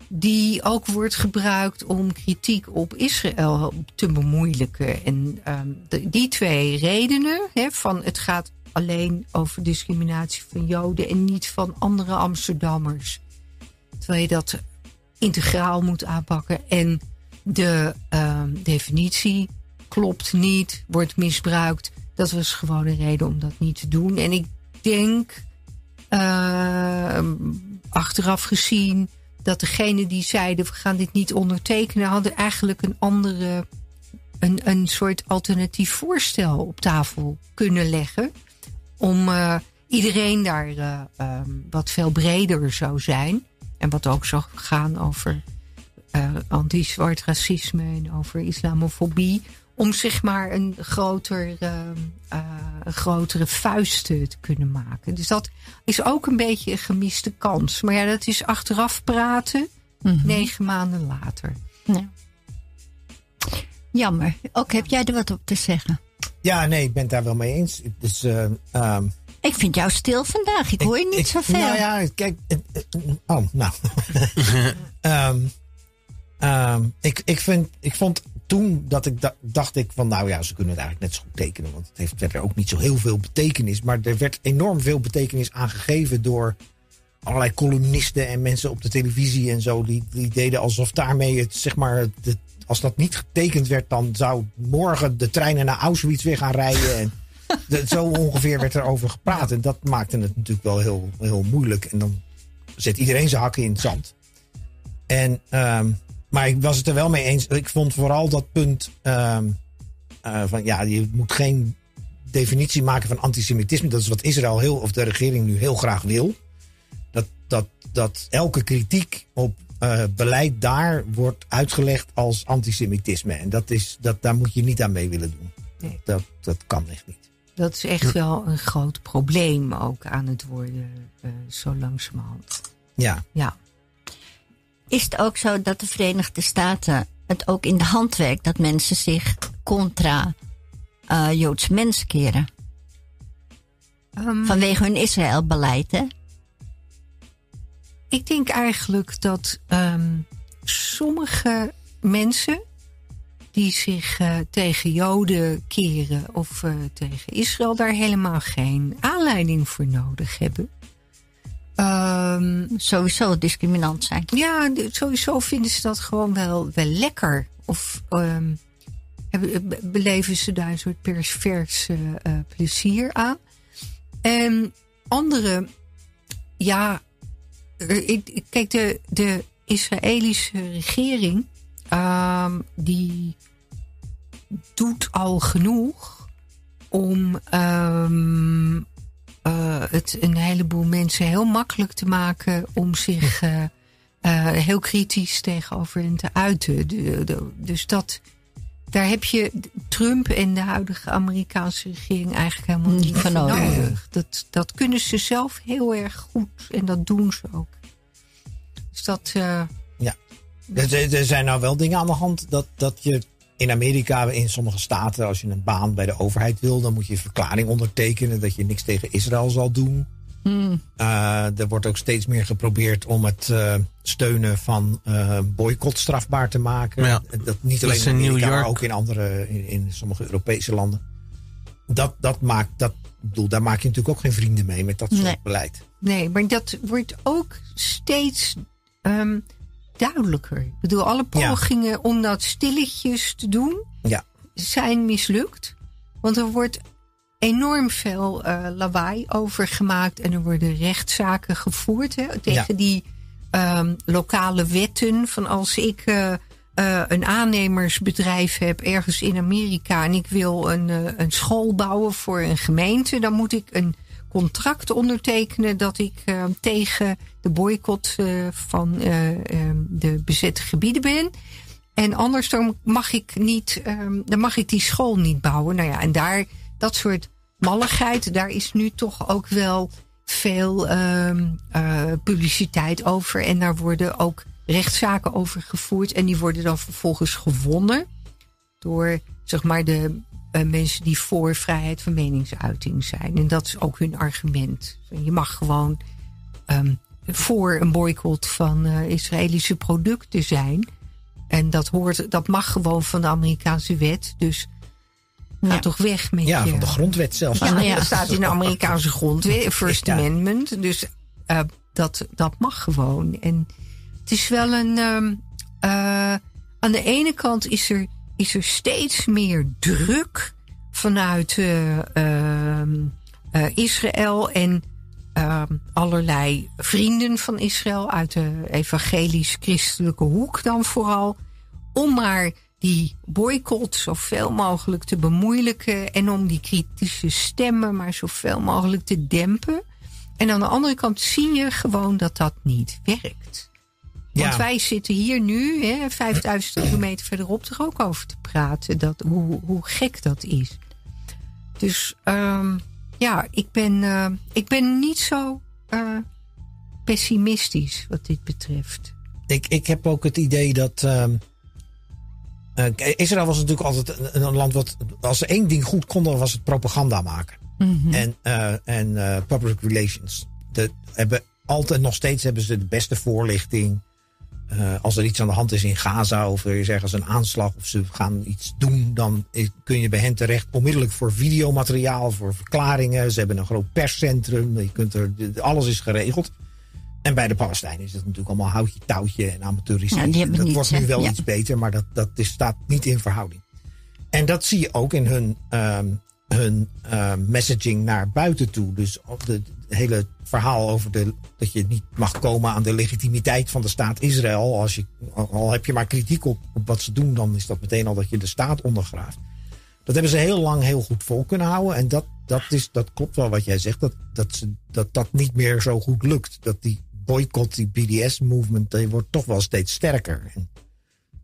Die ook wordt gebruikt om kritiek op Israël te bemoeilijken. En ehm, de- die twee redenen, van het gaat alleen over discriminatie van Joden en niet van andere Amsterdammers. Terwijl je dat integraal moet aanpakken. En de ehm, definitie klopt niet, wordt misbruikt. Dat was gewoon een reden om dat niet te doen. En ik denk, ehm, achteraf gezien, dat degene die zeiden we gaan dit niet ondertekenen, hadden eigenlijk een andere, een, een soort alternatief voorstel op tafel kunnen leggen. Om eh, iedereen daar eh, ehm, wat veel breder zou zijn. En wat ook zou gaan over eh, anti-zwart racisme en over islamofobie. Om zeg maar een, groter, ehm, eh, een grotere vuist te kunnen maken. Dus dat is ook een beetje een gemiste kans. Maar ja, dat is achteraf praten, negen maanden later. Ja. Jammer. Ook heb jij er wat op te zeggen? Ja, nee, ik ben het daar wel mee eens. Dus, ehm, Ik vind jou stil vandaag. Ik hoor je niet zoveel. Nou ja, kijk. oh, nou. [laughs] Ehm, ehm, ik, ik, vind, ik vond toen dat ik da- dacht ik van, nou ja, ze kunnen het eigenlijk net zo goed tekenen. Want het heeft verder ook niet zo heel veel betekenis. Maar er werd enorm veel betekenis aangegeven door allerlei columnisten en mensen op de televisie en zo. Die, die deden alsof daarmee het, zeg maar, als dat niet getekend werd, dan zou morgen de treinen naar Auschwitz weer gaan rijden. En [laughs] de- zo ongeveer werd er over gepraat. En dat maakte het natuurlijk wel heel, heel moeilijk. En dan zet iedereen zijn hakken in het zand. En, ehm, maar ik was het er wel mee eens. Ik vond vooral dat punt ehm, eh, van ja, je moet geen definitie maken van antisemitisme. Dat is wat Israël heel, of de regering nu heel graag wil. Dat, dat, dat elke kritiek op eh, beleid daar wordt uitgelegd als antisemitisme. En dat is, dat, daar moet je niet aan mee willen doen. Nee. Dat, dat kan echt niet. Dat is echt wel een groot probleem ook aan het worden, eh, zo langzamerhand. Ja, Ja. Is het ook zo dat de Verenigde Staten het ook in de hand werkt dat mensen zich contra eh, Joodse mensen keren? Ehm, Vanwege hun Israël-beleid, hè? Ik denk eigenlijk dat ehm, sommige mensen die zich eh, tegen Joden keren of eh, tegen Israël daar helemaal geen aanleiding voor nodig hebben. Ehm, Sowieso discriminant zijn. ja, sowieso vinden ze dat gewoon wel, wel lekker. Of ehm, hebben, be- beleven ze daar een soort pervers eh, eh, plezier aan. En anderen, ja, kijk, de, de Israëlische regering, ehm, die doet al genoeg om ehm, eh, het een heleboel mensen heel makkelijk te maken om zich eh, eh, heel kritisch tegenover hen te uiten. De- de- dus dat, daar heb je Trump en de huidige Amerikaanse regering eigenlijk helemaal Niet niet van voor nodig. Dat, dat kunnen ze zelf heel erg goed en dat doen ze ook. Dus dat, eh, Er, er- er zijn nou wel dingen aan de hand dat, dat je in Amerika, in sommige staten, als je een baan bij de overheid wil, dan moet je een verklaring ondertekenen dat je niks tegen Israël zal doen. Eh, er wordt ook steeds meer geprobeerd om het eh, steunen van eh boycott strafbaar te maken. Ja. Dat niet alleen in in New Amerika, maar York. ook in andere, in, in sommige Europese landen. Dat, dat maakt, dat, ik bedoel, daar maak je natuurlijk ook geen vrienden mee met dat soort Nee. beleid. Nee, maar dat wordt ook steeds ehm, duidelijker. Ik bedoel, alle Ja. pogingen om dat stilletjes te doen Ja. zijn mislukt. Want er wordt enorm veel eh, lawaai over gemaakt en er worden rechtszaken gevoerd hè, tegen Ja. die ehm, lokale wetten. Van als ik eh, eh, een aannemersbedrijf heb ergens in Amerika en ik wil een, een school bouwen voor een gemeente, dan moet ik een contract ondertekenen dat ik eh, tegen de boycott eh, van eh, eh, de bezette gebieden ben. En anders mag ik niet, ehm, dan mag ik die school niet bouwen. Nou ja, en daar, dat soort malligheid, daar is nu toch ook wel veel ehm, eh, publiciteit over. En daar worden ook rechtszaken over gevoerd. En die worden dan vervolgens gewonnen door zeg maar de eh, mensen die voor vrijheid van meningsuiting zijn. En dat is ook hun argument. Je mag gewoon ehm, voor een boycott van eh, Israëlische producten zijn. En dat, hoort, dat mag gewoon van de Amerikaanse wet. Dus ga Ja. toch weg met Ja, je... van de grondwet zelfs. Ja, Ja. dat staat in de Amerikaanse grondwet, First Ja. Amendment. Dus eh, dat, dat mag gewoon. En het is wel een. ehm, eh, aan de ene kant is er, is er steeds meer druk vanuit eh, ehm, eh, Israël en ehm, allerlei vrienden van Israël uit de evangelisch-christelijke hoek dan vooral. Om maar die boycott zoveel mogelijk te bemoeilijken en om die kritische stemmen maar zoveel mogelijk te dempen. En aan de andere kant zie je gewoon dat dat niet werkt. Want wij zitten hier nu, hè, 5000 kilometer verderop, er ook over te praten. Dat, hoe, hoe gek dat is. Dus ehm, ja, ik ben, eh, ik ben niet zo eh, pessimistisch wat dit betreft. Ik, ik heb ook het idee dat. ehm, eh, Israël was natuurlijk altijd een, een land wat. Als ze één ding goed konden, was het propaganda maken. En, eh, en eh, public relations. De, hebben altijd nog steeds hebben ze de beste voorlichting. Eh, als er iets aan de hand is in Gaza of er is ergens een aanslag of ze gaan iets doen, dan kun je bij hen terecht onmiddellijk voor videomateriaal, voor verklaringen. Ze hebben een groot perscentrum. Je kunt er, alles is geregeld. En bij de Palestijnen is het natuurlijk allemaal houtje touwtje en. Ja, hebben dat niets, wordt nu wel Ja. iets beter, maar dat, dat is, staat niet in verhouding. En dat zie je ook in hun, ehm, hun ehm, messaging naar buiten toe. Dus het hele verhaal over de, dat je niet mag komen aan de legitimiteit van de staat Israël. Als je, al heb je maar kritiek op, op wat ze doen, dan is dat meteen al dat je de staat ondergraaft. Dat hebben ze heel lang heel goed vol kunnen houden. En dat, dat, is, dat klopt wel wat jij zegt. Dat dat, ze, dat dat niet meer zo goed lukt. Dat die boycott, die BDS-movement, die wordt toch wel steeds sterker.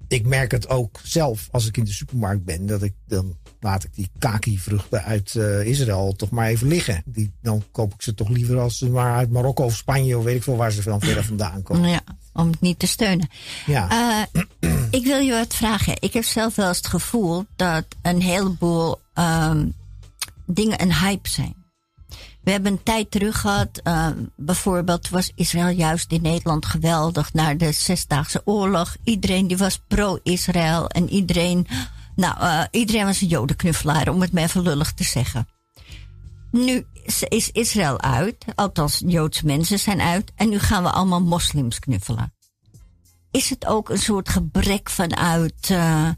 Ik merk het ook zelf als ik in de supermarkt ben. Dat ik dan laat ik die kaki-vruchten uit eh, Israël toch maar even liggen. Die, dan koop ik ze toch liever als ze maar uit Marokko of Spanje of weet ik veel waar ze dan verder vandaan komen. Ja, om het niet te steunen. Ja. Eh, [clears throat] ik wil je wat vragen. Ik heb zelf wel eens het gevoel dat een heleboel ehm, dingen een hype zijn. We hebben een tijd terug gehad, ehm, bijvoorbeeld was Israël juist in Nederland geweldig na de Zesdaagse Oorlog. Iedereen die was pro-Israël en iedereen, nou, eh, iedereen was een jodenknuffelaar, om het maar even lullig te zeggen. Nu is- is Israël uit, althans Joodse mensen zijn uit, en nu gaan we allemaal moslims knuffelen is het ook een soort gebrek vanuit eh,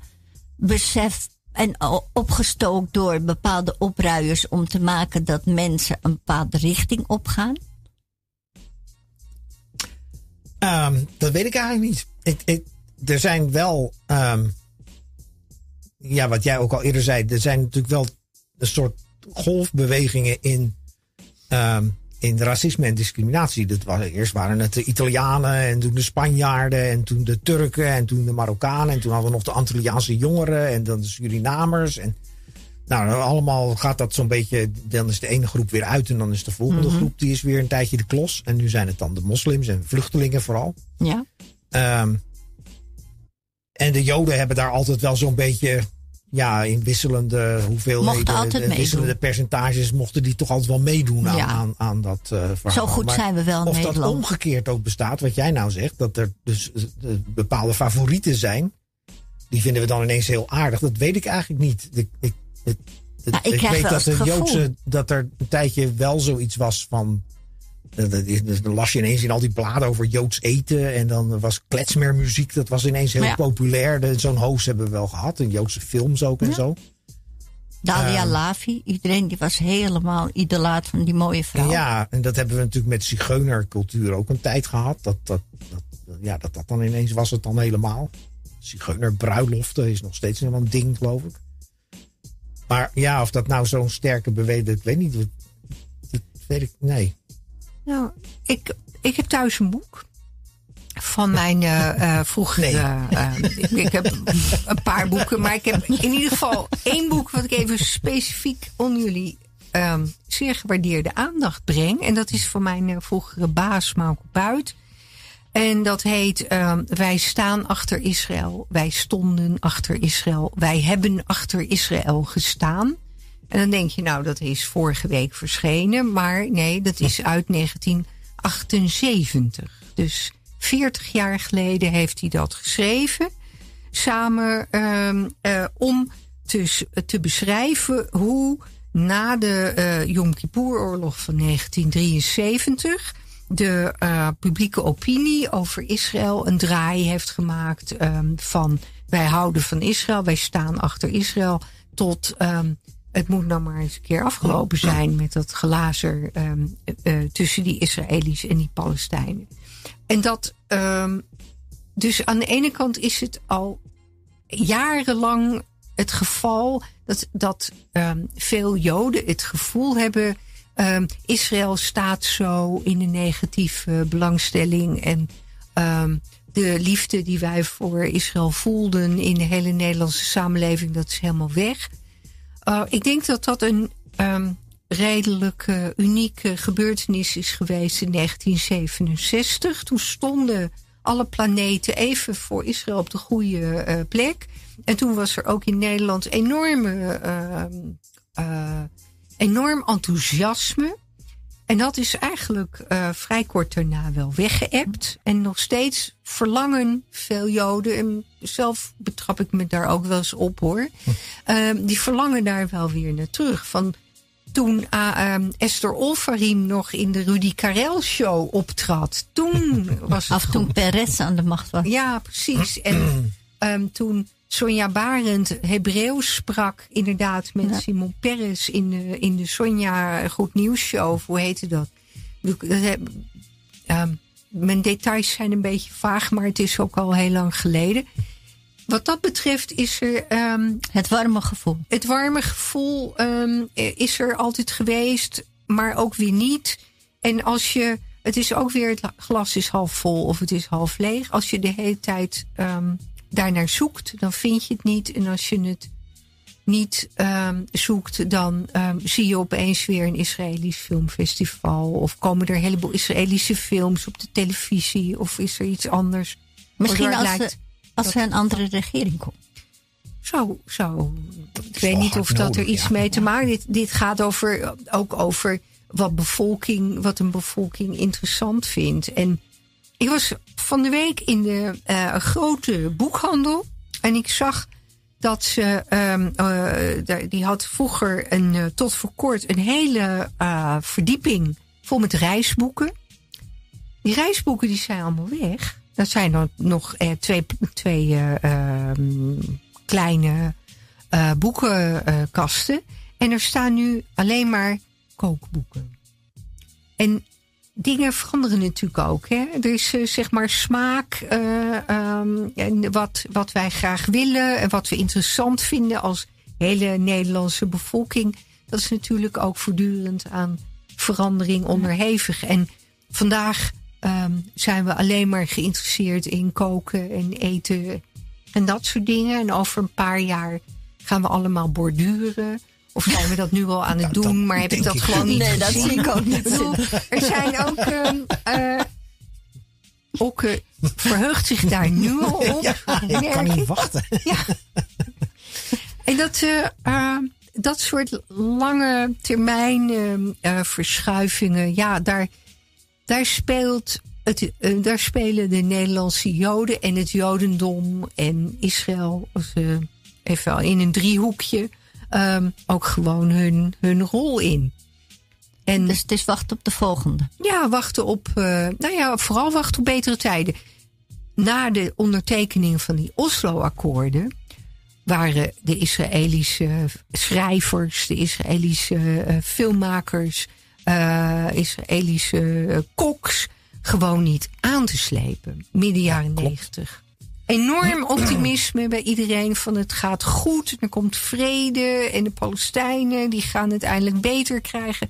besef en opgestookt door bepaalde opruiers om te maken dat mensen een bepaalde richting opgaan? Ehm, dat weet ik eigenlijk niet. Er zijn wel, ehm, ja, wat jij ook al eerder zei, er zijn natuurlijk wel een soort golfbewegingen in, ehm, in racisme en discriminatie. Dat was, eerst waren het de Italianen en toen de Spanjaarden en toen de Turken en toen de Marokkanen en toen hadden we nog de Antilliaanse jongeren en dan de Surinamers en nou, allemaal gaat dat zo'n beetje. Dan is de ene groep weer uit en dan is de volgende groep die is weer een tijdje de klos. En nu zijn het dan de moslims en vluchtelingen vooral. Ja. Ehm, en de Joden hebben daar altijd wel zo'n beetje. Ja, in wisselende hoeveelheden, altijd eh, meedoen. wisselende percentages mochten die toch altijd wel meedoen aan, Ja. aan, aan dat eh verhaal. Zo goed Maar zijn we wel in Of dat Nederland. omgekeerd ook bestaat, wat jij nou zegt, dat er dus eh, bepaalde favorieten zijn, die vinden we dan ineens heel aardig. Dat weet ik eigenlijk niet. Ik, ik, Nou, ik weet dat de. Joodse, dat er een tijdje wel zoiets was van. Dus Dan las je ineens in al die bladen over Joods eten. En dan was kletsmermuziek, dat was ineens heel Ja. populair. Zo'n host hebben we wel gehad. En Joodse films ook en zo. Dalia Ehm. Lavi, iedereen die was helemaal idolaat van die mooie vrouw. Ja, en dat hebben we natuurlijk met zigeunercultuur ook een tijd gehad. Dat dat, dat, ja, dat dat dan ineens was het dan helemaal. Zigeunerbruiloften is nog steeds helemaal een ding, geloof ik. Maar ja, of dat nou zo'n sterke beweging, ik weet niet. Dat, dat weet ik, nee. Nou, ik, ik heb thuis een boek van mijn uh, vroegere. Uh, ik, ik, heb [laughs] een paar boeken, maar ik heb in ieder geval één boek wat ik even specifiek onder jullie um, zeer gewaardeerde aandacht breng. En dat is van mijn vroegere baas, Mauke Buit. En dat heet um, Wij staan achter Israël. Wij stonden achter Israël. Wij hebben achter Israël gestaan. En dan denk je, nou, dat is vorige week verschenen. Maar nee, dat is uit 1978. Dus 40 jaar geleden heeft hij dat geschreven. Samen um, uh, om te, te beschrijven hoe na de uh, Yom Kippur-oorlog van 1973 de uh, publieke opinie over Israël een draai heeft gemaakt um, van wij houden van Israël, wij staan achter Israël, tot um, het moet nou maar eens een keer afgelopen zijn met dat glazer um, uh, tussen die Israëli's en die Palestijnen. En dat, um, dus aan de ene kant is het al jarenlang het geval dat, dat um, veel Joden het gevoel hebben. Israël staat zo in een negatieve belangstelling. En de liefde die wij voor Israël voelden in de hele Nederlandse samenleving, dat is helemaal weg. Uh, ik denk dat dat een redelijk uh, unieke gebeurtenis is geweest in 1967. Toen stonden alle planeten even voor Israël op de goede uh, plek. En toen was er ook in Nederland enorme, uh, enorm enthousiasme. En dat is eigenlijk vrij kort daarna wel weggeëpt. En nog steeds verlangen veel Joden, en zelf betrap ik me daar ook wel eens op hoor. Hm. die verlangen daar wel weer naar terug. Van toen uh, um, Esther Olfarim nog in de Rudy Karel show optrad. Toen [laughs] was het Af toen Perez aan de macht was. Ja, precies. En um, toen Sonja Barend Hebreeuws sprak, inderdaad, met ja. Simon Peres in de, in de Sonja Goed Nieuws show. Hoe heette dat? Um, mijn details zijn een beetje vaag, maar het is ook al heel lang geleden wat dat betreft is er. Um, het warme gevoel. Het warme gevoel um, is er altijd geweest, maar ook weer niet. En als je. Het is ook weer het glas is half vol of het is half leeg. Als je de hele tijd daarnaar zoekt, dan vind je het niet. En als je het niet zoekt, dan zie je opeens weer een Israëlisch filmfestival. Of komen er een heleboel Israëlische films op de televisie. Of is er iets anders. Misschien als, lijkt, als er een andere regering komt. Zo, zo. Ik weet niet of dat er iets ja. mee te maken dit, dit gaat over, ook over wat, bevolking, wat een bevolking interessant vindt. En ik was van de week in de uh, grote boekhandel. En ik zag dat ze, um, uh, die had vroeger een, uh, tot voor kort een hele verdieping vol met reisboeken. Die reisboeken die zijn allemaal weg. Dat zijn dan nog eh, twee, twee uh, kleine boekenkasten. en er staan nu alleen maar kookboeken. En dingen veranderen natuurlijk ook. Hè? Er is zeg maar smaak um, en wat, wat wij graag willen en wat we interessant vinden als hele Nederlandse bevolking. Dat is natuurlijk ook voortdurend aan verandering onderhevig. En vandaag um, zijn we alleen maar geïnteresseerd in koken en eten en dat soort dingen. En over een paar jaar gaan we allemaal borduren. Of zijn we dat nu al aan het doen, dat maar heb ik dat ik gewoon niet Nee, gezien? dat zie ik ook niet bedoel, Er zijn ook... Um, uh, ook uh, verheugt zich daar nu al op. Ja, ik kan niet wachten. Ja. En dat, uh, uh, dat soort lange termijn uh, verschuivingen, ja, daar, daar, speelt het, uh, daar spelen de Nederlandse Joden en het Jodendom en Israël uh, even in een driehoekje um, ook gewoon hun, hun rol in. En, dus het is wachten op de volgende. Ja, wachten op, uh, nou ja, vooral wachten op betere tijden. Na de ondertekening van die Oslo-akkoorden waren de Israëlische schrijvers, de Israëlische filmmakers, uh, Israëlische koks gewoon niet aan te slepen. Midden jaren negentig. Enorm optimisme bij iedereen van het gaat goed. Er komt vrede en de Palestijnen die gaan het eindelijk beter krijgen.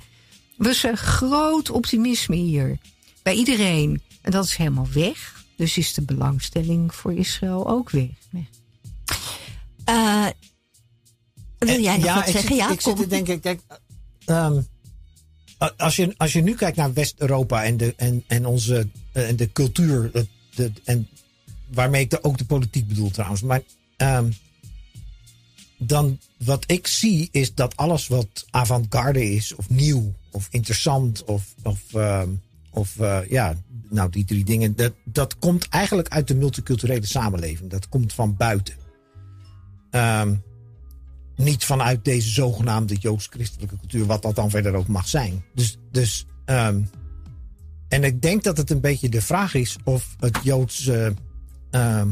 Was een groot optimisme hier. Bij iedereen. En dat is helemaal weg. Dus is de belangstelling voor Israël ook weg. Eh, wil jij nog ja, wat ik zeggen? zit, ja, ik zit te denken, kijk, ehm, als, je, als je nu kijkt naar West-Europa en, de, en, en onze eh, en de cultuur, het- de, en waarmee ik de, ook de politiek bedoel trouwens, maar ehm, dan wat ik zie is dat alles wat avant-garde is, of nieuw, of interessant, of, of, ehm, of eh, ja, nou die drie dingen, dat, dat komt eigenlijk uit de multiculturele samenleving. Dat komt van buiten. Ehm, niet vanuit deze zogenaamde joods-christelijke cultuur, wat dat dan verder ook mag zijn. Dus, dus en ik denk dat het een beetje de vraag is of het Joodse, ehm,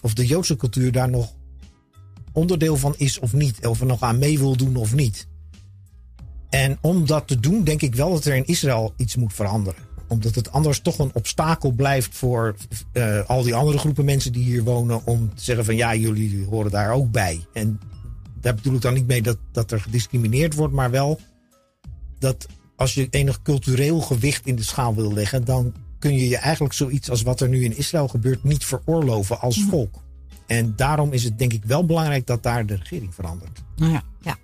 of de Joodse cultuur daar nog onderdeel van is of niet, of er nog aan mee wil doen of niet. En om dat te doen, denk ik wel dat er in Israël iets moet veranderen. Omdat het anders toch een obstakel blijft voor eh, al die andere groepen mensen die hier wonen. Om te zeggen van ja, jullie horen daar ook bij. En daar bedoel ik dan niet mee dat, dat er gediscrimineerd wordt, maar wel dat als je enig cultureel gewicht in de schaal wil leggen, dan kun je je eigenlijk zoiets als wat er nu in Israël gebeurt niet veroorloven als volk. En daarom is het denk ik wel belangrijk dat daar de regering verandert. Ja. Ja.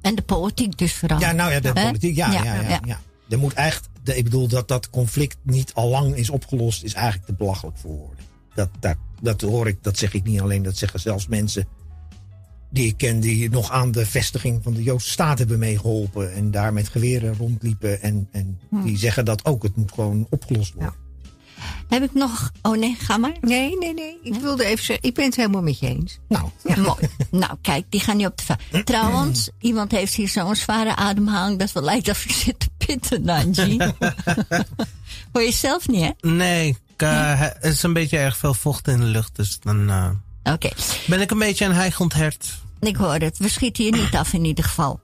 En de politiek dus vooral. Ja, nou ja, de politiek. Ja, ja, ja, ja, ja. Er moet echt, de, ik bedoel dat dat conflict niet al lang is opgelost, is eigenlijk te belachelijk voor woorden. Dat, dat, dat hoor ik, dat zeg ik niet alleen, dat zeggen zelfs mensen die ik ken, die nog aan de vestiging van de Joodse staat hebben meegeholpen. En daar met geweren rondliepen. En, en die zeggen dat ook. Het moet gewoon opgelost worden. Heb ik nog... Oh nee, ga maar. Nee, nee, nee. Ik wilde even zeggen, ik ben het helemaal met je eens. Nou, Mooi. Nou, kijk, die gaan niet op de va- [clears throat] Trouwens, iemand heeft hier zo'n zware ademhaling dat wel lijkt of ik zit te pitten, Nanji. [laughs] Hoor je zelf niet, hè? Nee, ik, eh, het is een beetje erg veel vocht in de lucht. Dus dan eh, Oké, ben ik een beetje een heigend hert. ik hoor het. We schieten hier niet af in ieder geval.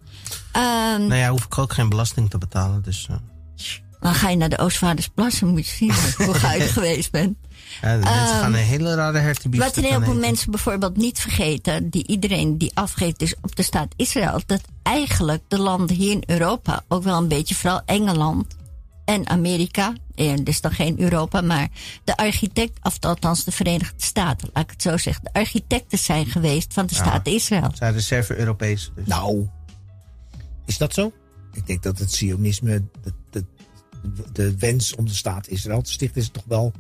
Ehm, Nou ja, hoef ik ook geen belasting te betalen. Dus eh, Dan ga je naar de Oostvaardersplassen, moet je zien hoe je er [laughs] geweest bent. ja, de mensen gaan een hele rare hertenbief Wat een heleboel mensen bijvoorbeeld niet vergeten, die iedereen die afgeeft dus op de staat Israël, dat eigenlijk de landen hier in Europa, ook wel een beetje, vooral Engeland en Amerika, eh, dus dan geen Europa, maar de architect, of althans de Verenigde Staten, laat ik het zo zeggen, de architecten zijn geweest van de staat Israël. zijn reserve Europees. Dus. nou, is dat zo? Ik denk dat het Sionisme, de, de, de wens om de staat Israël te stichten, is toch wel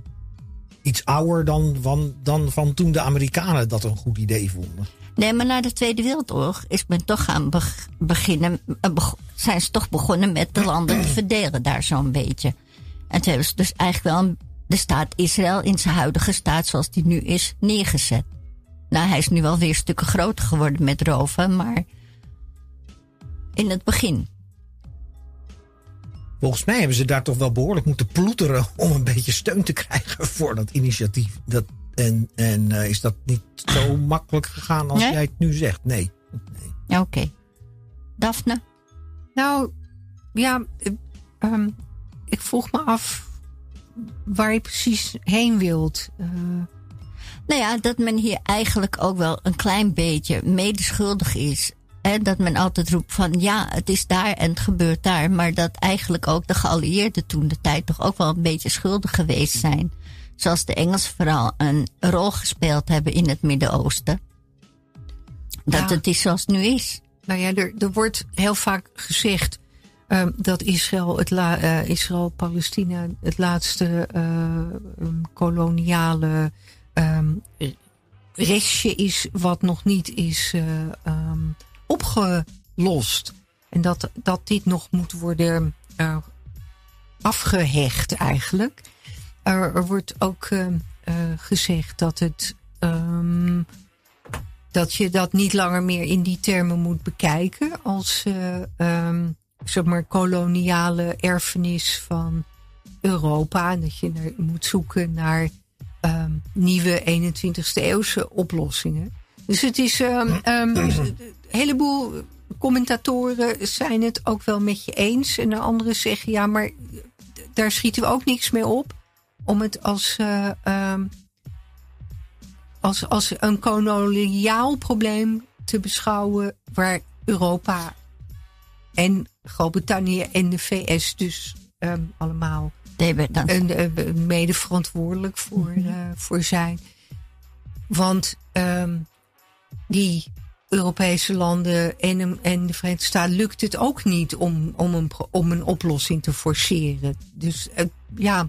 iets ouder dan van, dan van toen de Amerikanen dat een goed idee vonden. Nee, maar na de Tweede Wereldoorlog is men toch gaan beg- beginnen, eh, zijn ze toch begonnen met de landen te verdelen daar zo'n beetje. En toen hebben ze dus eigenlijk wel de staat Israël in zijn huidige staat zoals die nu is neergezet. Nou, hij is nu wel weer stukken groter geworden met roven, maar in het begin. Volgens mij hebben ze daar toch wel behoorlijk moeten ploeteren om een beetje steun te krijgen voor dat initiatief. Dat, en en eh, is dat niet zo makkelijk gegaan als Nee? jij het nu zegt? Nee. nee. Ja, Oké. Daphne? Nou, ja, eh, ehm, ik vroeg me af waar je precies heen wilt. Eh, Nou ja, dat men hier eigenlijk ook wel een klein beetje medeschuldig is. En dat men altijd roept van ja, het is daar en het gebeurt daar. Maar dat eigenlijk ook de geallieerden toen de tijd toch ook wel een beetje schuldig geweest zijn. Zoals de Engelsen vooral een rol gespeeld hebben in het Midden-Oosten. Dat Ja. het is zoals het nu is. nou ja, er, er wordt heel vaak gezegd ehm, dat Israël, het la, eh, Israël-Palestina het laatste eh, koloniale ehm, restje is wat nog niet is eh, ehm, opgelost. En dat, dat dit nog moet worden eh, afgehecht eigenlijk. Er, wordt ook ehm, eh, gezegd dat het ehm, dat je dat niet langer meer in die termen moet bekijken als ehm, zeg maar koloniale erfenis van Europa. En dat je moet zoeken naar nieuwe 21ste eeuwse oplossingen. Dus het is een heleboel commentatoren zijn het ook wel met je eens. En de anderen zeggen ja, maar daar schieten we ook niks mee op. Om het als eh, ehm, als, als een koloniaal probleem te beschouwen waar Europa en Groot-Brittannië en de VS dus ehm, allemaal eh, mede verantwoordelijk voor, Mhm. eh, voor zijn. Want ehm, die Europese landen en, en de Verenigde Staten lukt het ook niet om, om, een, om een oplossing te forceren. Dus ja,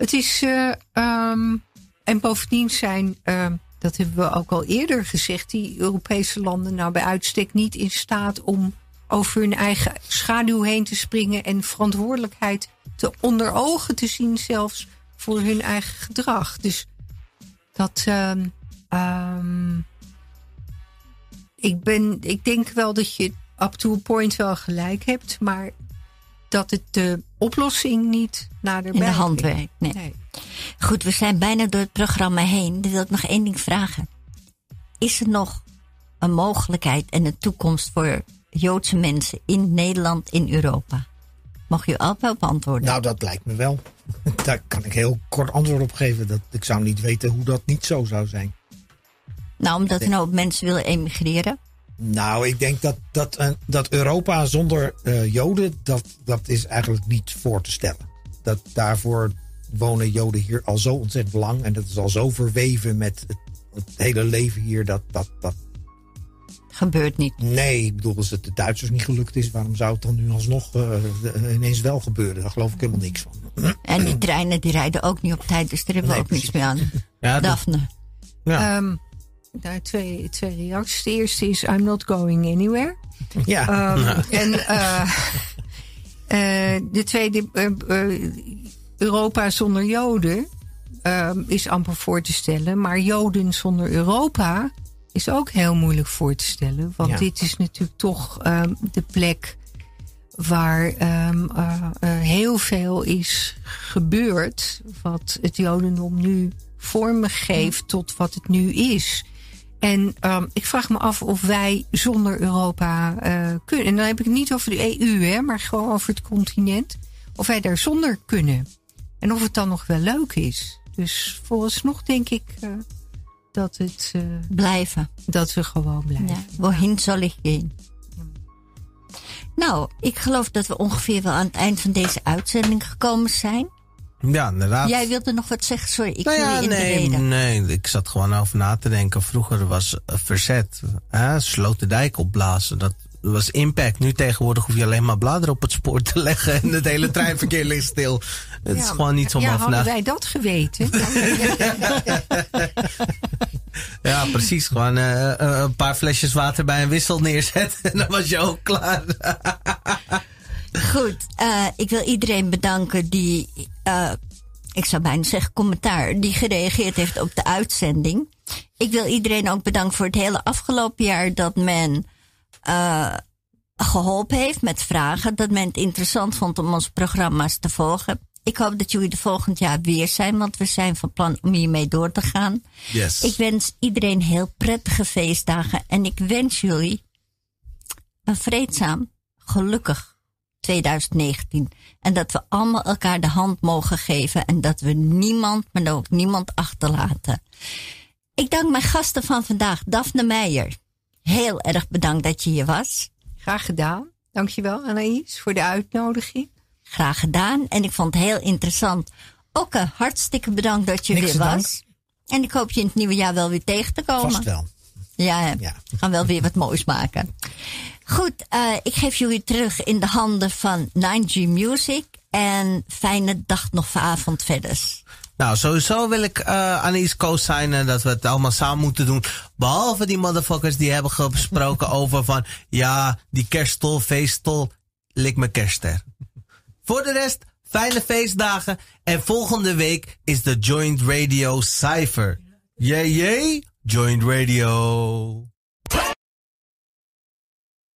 het is. eh, ehm, en bovendien zijn, ehm, dat hebben we ook al eerder gezegd, die Europese landen nou bij uitstek niet in staat om over hun eigen schaduw heen te springen en verantwoordelijkheid te onder ogen te zien, zelfs voor hun eigen gedrag. Dus dat. ehm, ehm, ik, ben, ik denk wel dat je up to a point wel gelijk hebt, maar dat het de oplossing niet naderbij in de hand werkt. Nee. Nee. Goed, we zijn bijna door het programma heen. Dan wil ik nog één ding vragen. Is er nog een mogelijkheid en een toekomst voor Joodse mensen in Nederland, in Europa? Mag u altijd op antwoorden? Nou, dat lijkt me wel. [laughs] Daar kan ik heel kort antwoord op geven. Dat, ik zou niet weten hoe dat niet zo zou zijn. nou, omdat er nou ook mensen willen emigreren. Nou, ik denk dat, dat, eh, dat Europa zonder eh, Joden, dat, dat is eigenlijk niet voor te stellen. Dat daarvoor wonen Joden hier al zo ontzettend lang. En dat is al zo verweven met het, het hele leven hier. Dat, dat, dat, Gebeurt niet. nee, ik bedoel, als het de Duitsers niet gelukt is, waarom zou het dan nu alsnog eh, ineens wel gebeuren? Daar geloof ik helemaal niks van. En die treinen die rijden ook niet op tijd, dus daar hebben we Nee, ook niets meer aan. Ja, Daphne. ja. Ehm, daar twee, twee reacties. De eerste is: I'm not going anywhere. Ja, Ehm, En eh, [laughs] eh, de tweede, eh, Europa zonder Joden ehm, is amper voor te stellen. Maar Joden zonder Europa is ook heel moeilijk voor te stellen. Want Ja. dit is natuurlijk toch ehm, de plek waar heel veel is gebeurd. Wat het Jodendom nu vormen geeft tot wat het nu is. En ehm, ik vraag me af of wij zonder Europa eh, kunnen. En dan heb ik het niet over de EU, hè, maar gewoon over het continent. Of wij daar zonder kunnen. En of het dan nog wel leuk is. Dus vooralsnog denk ik eh, dat, het, eh, Blijven. dat we gewoon blijven. Ja, wohin zal ik gaan? Nou, ik geloof dat we ongeveer wel aan het eind van deze uitzending gekomen zijn. Ja, inderdaad. Jij wilde nog wat zeggen, sorry, ik Nou ja, nee, nee, ik zat gewoon over na te denken. Vroeger was eh, verzet, hè, Sloterdijk opblazen. Dat was impact. Nu tegenwoordig hoef je alleen maar bladeren op het spoor te leggen en het hele treinverkeer ligt stil. Het is gewoon niet zo Ja, hadden wij dat geweten. [laughs] Ja, precies. Gewoon eh, eh, een paar flesjes water bij een wissel neerzetten en dan was je ook klaar. Goed, eh, ik wil iedereen bedanken die, eh, ik zou bijna zeggen commentaar, die gereageerd heeft op de uitzending. Ik wil iedereen ook bedanken voor het hele afgelopen jaar dat men eh, geholpen heeft met vragen. Dat men het interessant vond om onze programma's te volgen. Ik hoop dat jullie er volgend jaar weer zijn, want we zijn van plan om hiermee door te gaan. Yes. Ik wens iedereen heel prettige feestdagen en ik wens jullie een vreedzaam, gelukkig 2019. En dat we allemaal elkaar de hand mogen geven en dat we niemand, maar ook niemand achterlaten. Ik dank mijn gasten van vandaag, Daphne Meijer. Heel erg bedankt dat je hier was. Graag gedaan. Dankjewel, Anaïs, voor de uitnodiging. Graag gedaan. En ik vond het heel interessant. Ook hartstikke bedankt dat je Niks weer dank. was. En ik hoop je in het nieuwe jaar wel weer tegen te komen. vast wel. Ja. Ja. we gaan wel weer wat moois maken. Goed, eh, ik geef jullie terug in de handen van 9G Music. En fijne dag nog vanavond verder. Nou, sowieso wil ik eh aan East Coast zijn dat we het allemaal samen moeten doen. Behalve die motherfuckers die hebben gesproken [laughs] over van... Ja, die kerststol, feeststol, lik me kerstster. Voor de rest, fijne feestdagen. En volgende week is de Joint Radio Cypher. Jee, jee, Joint Radio.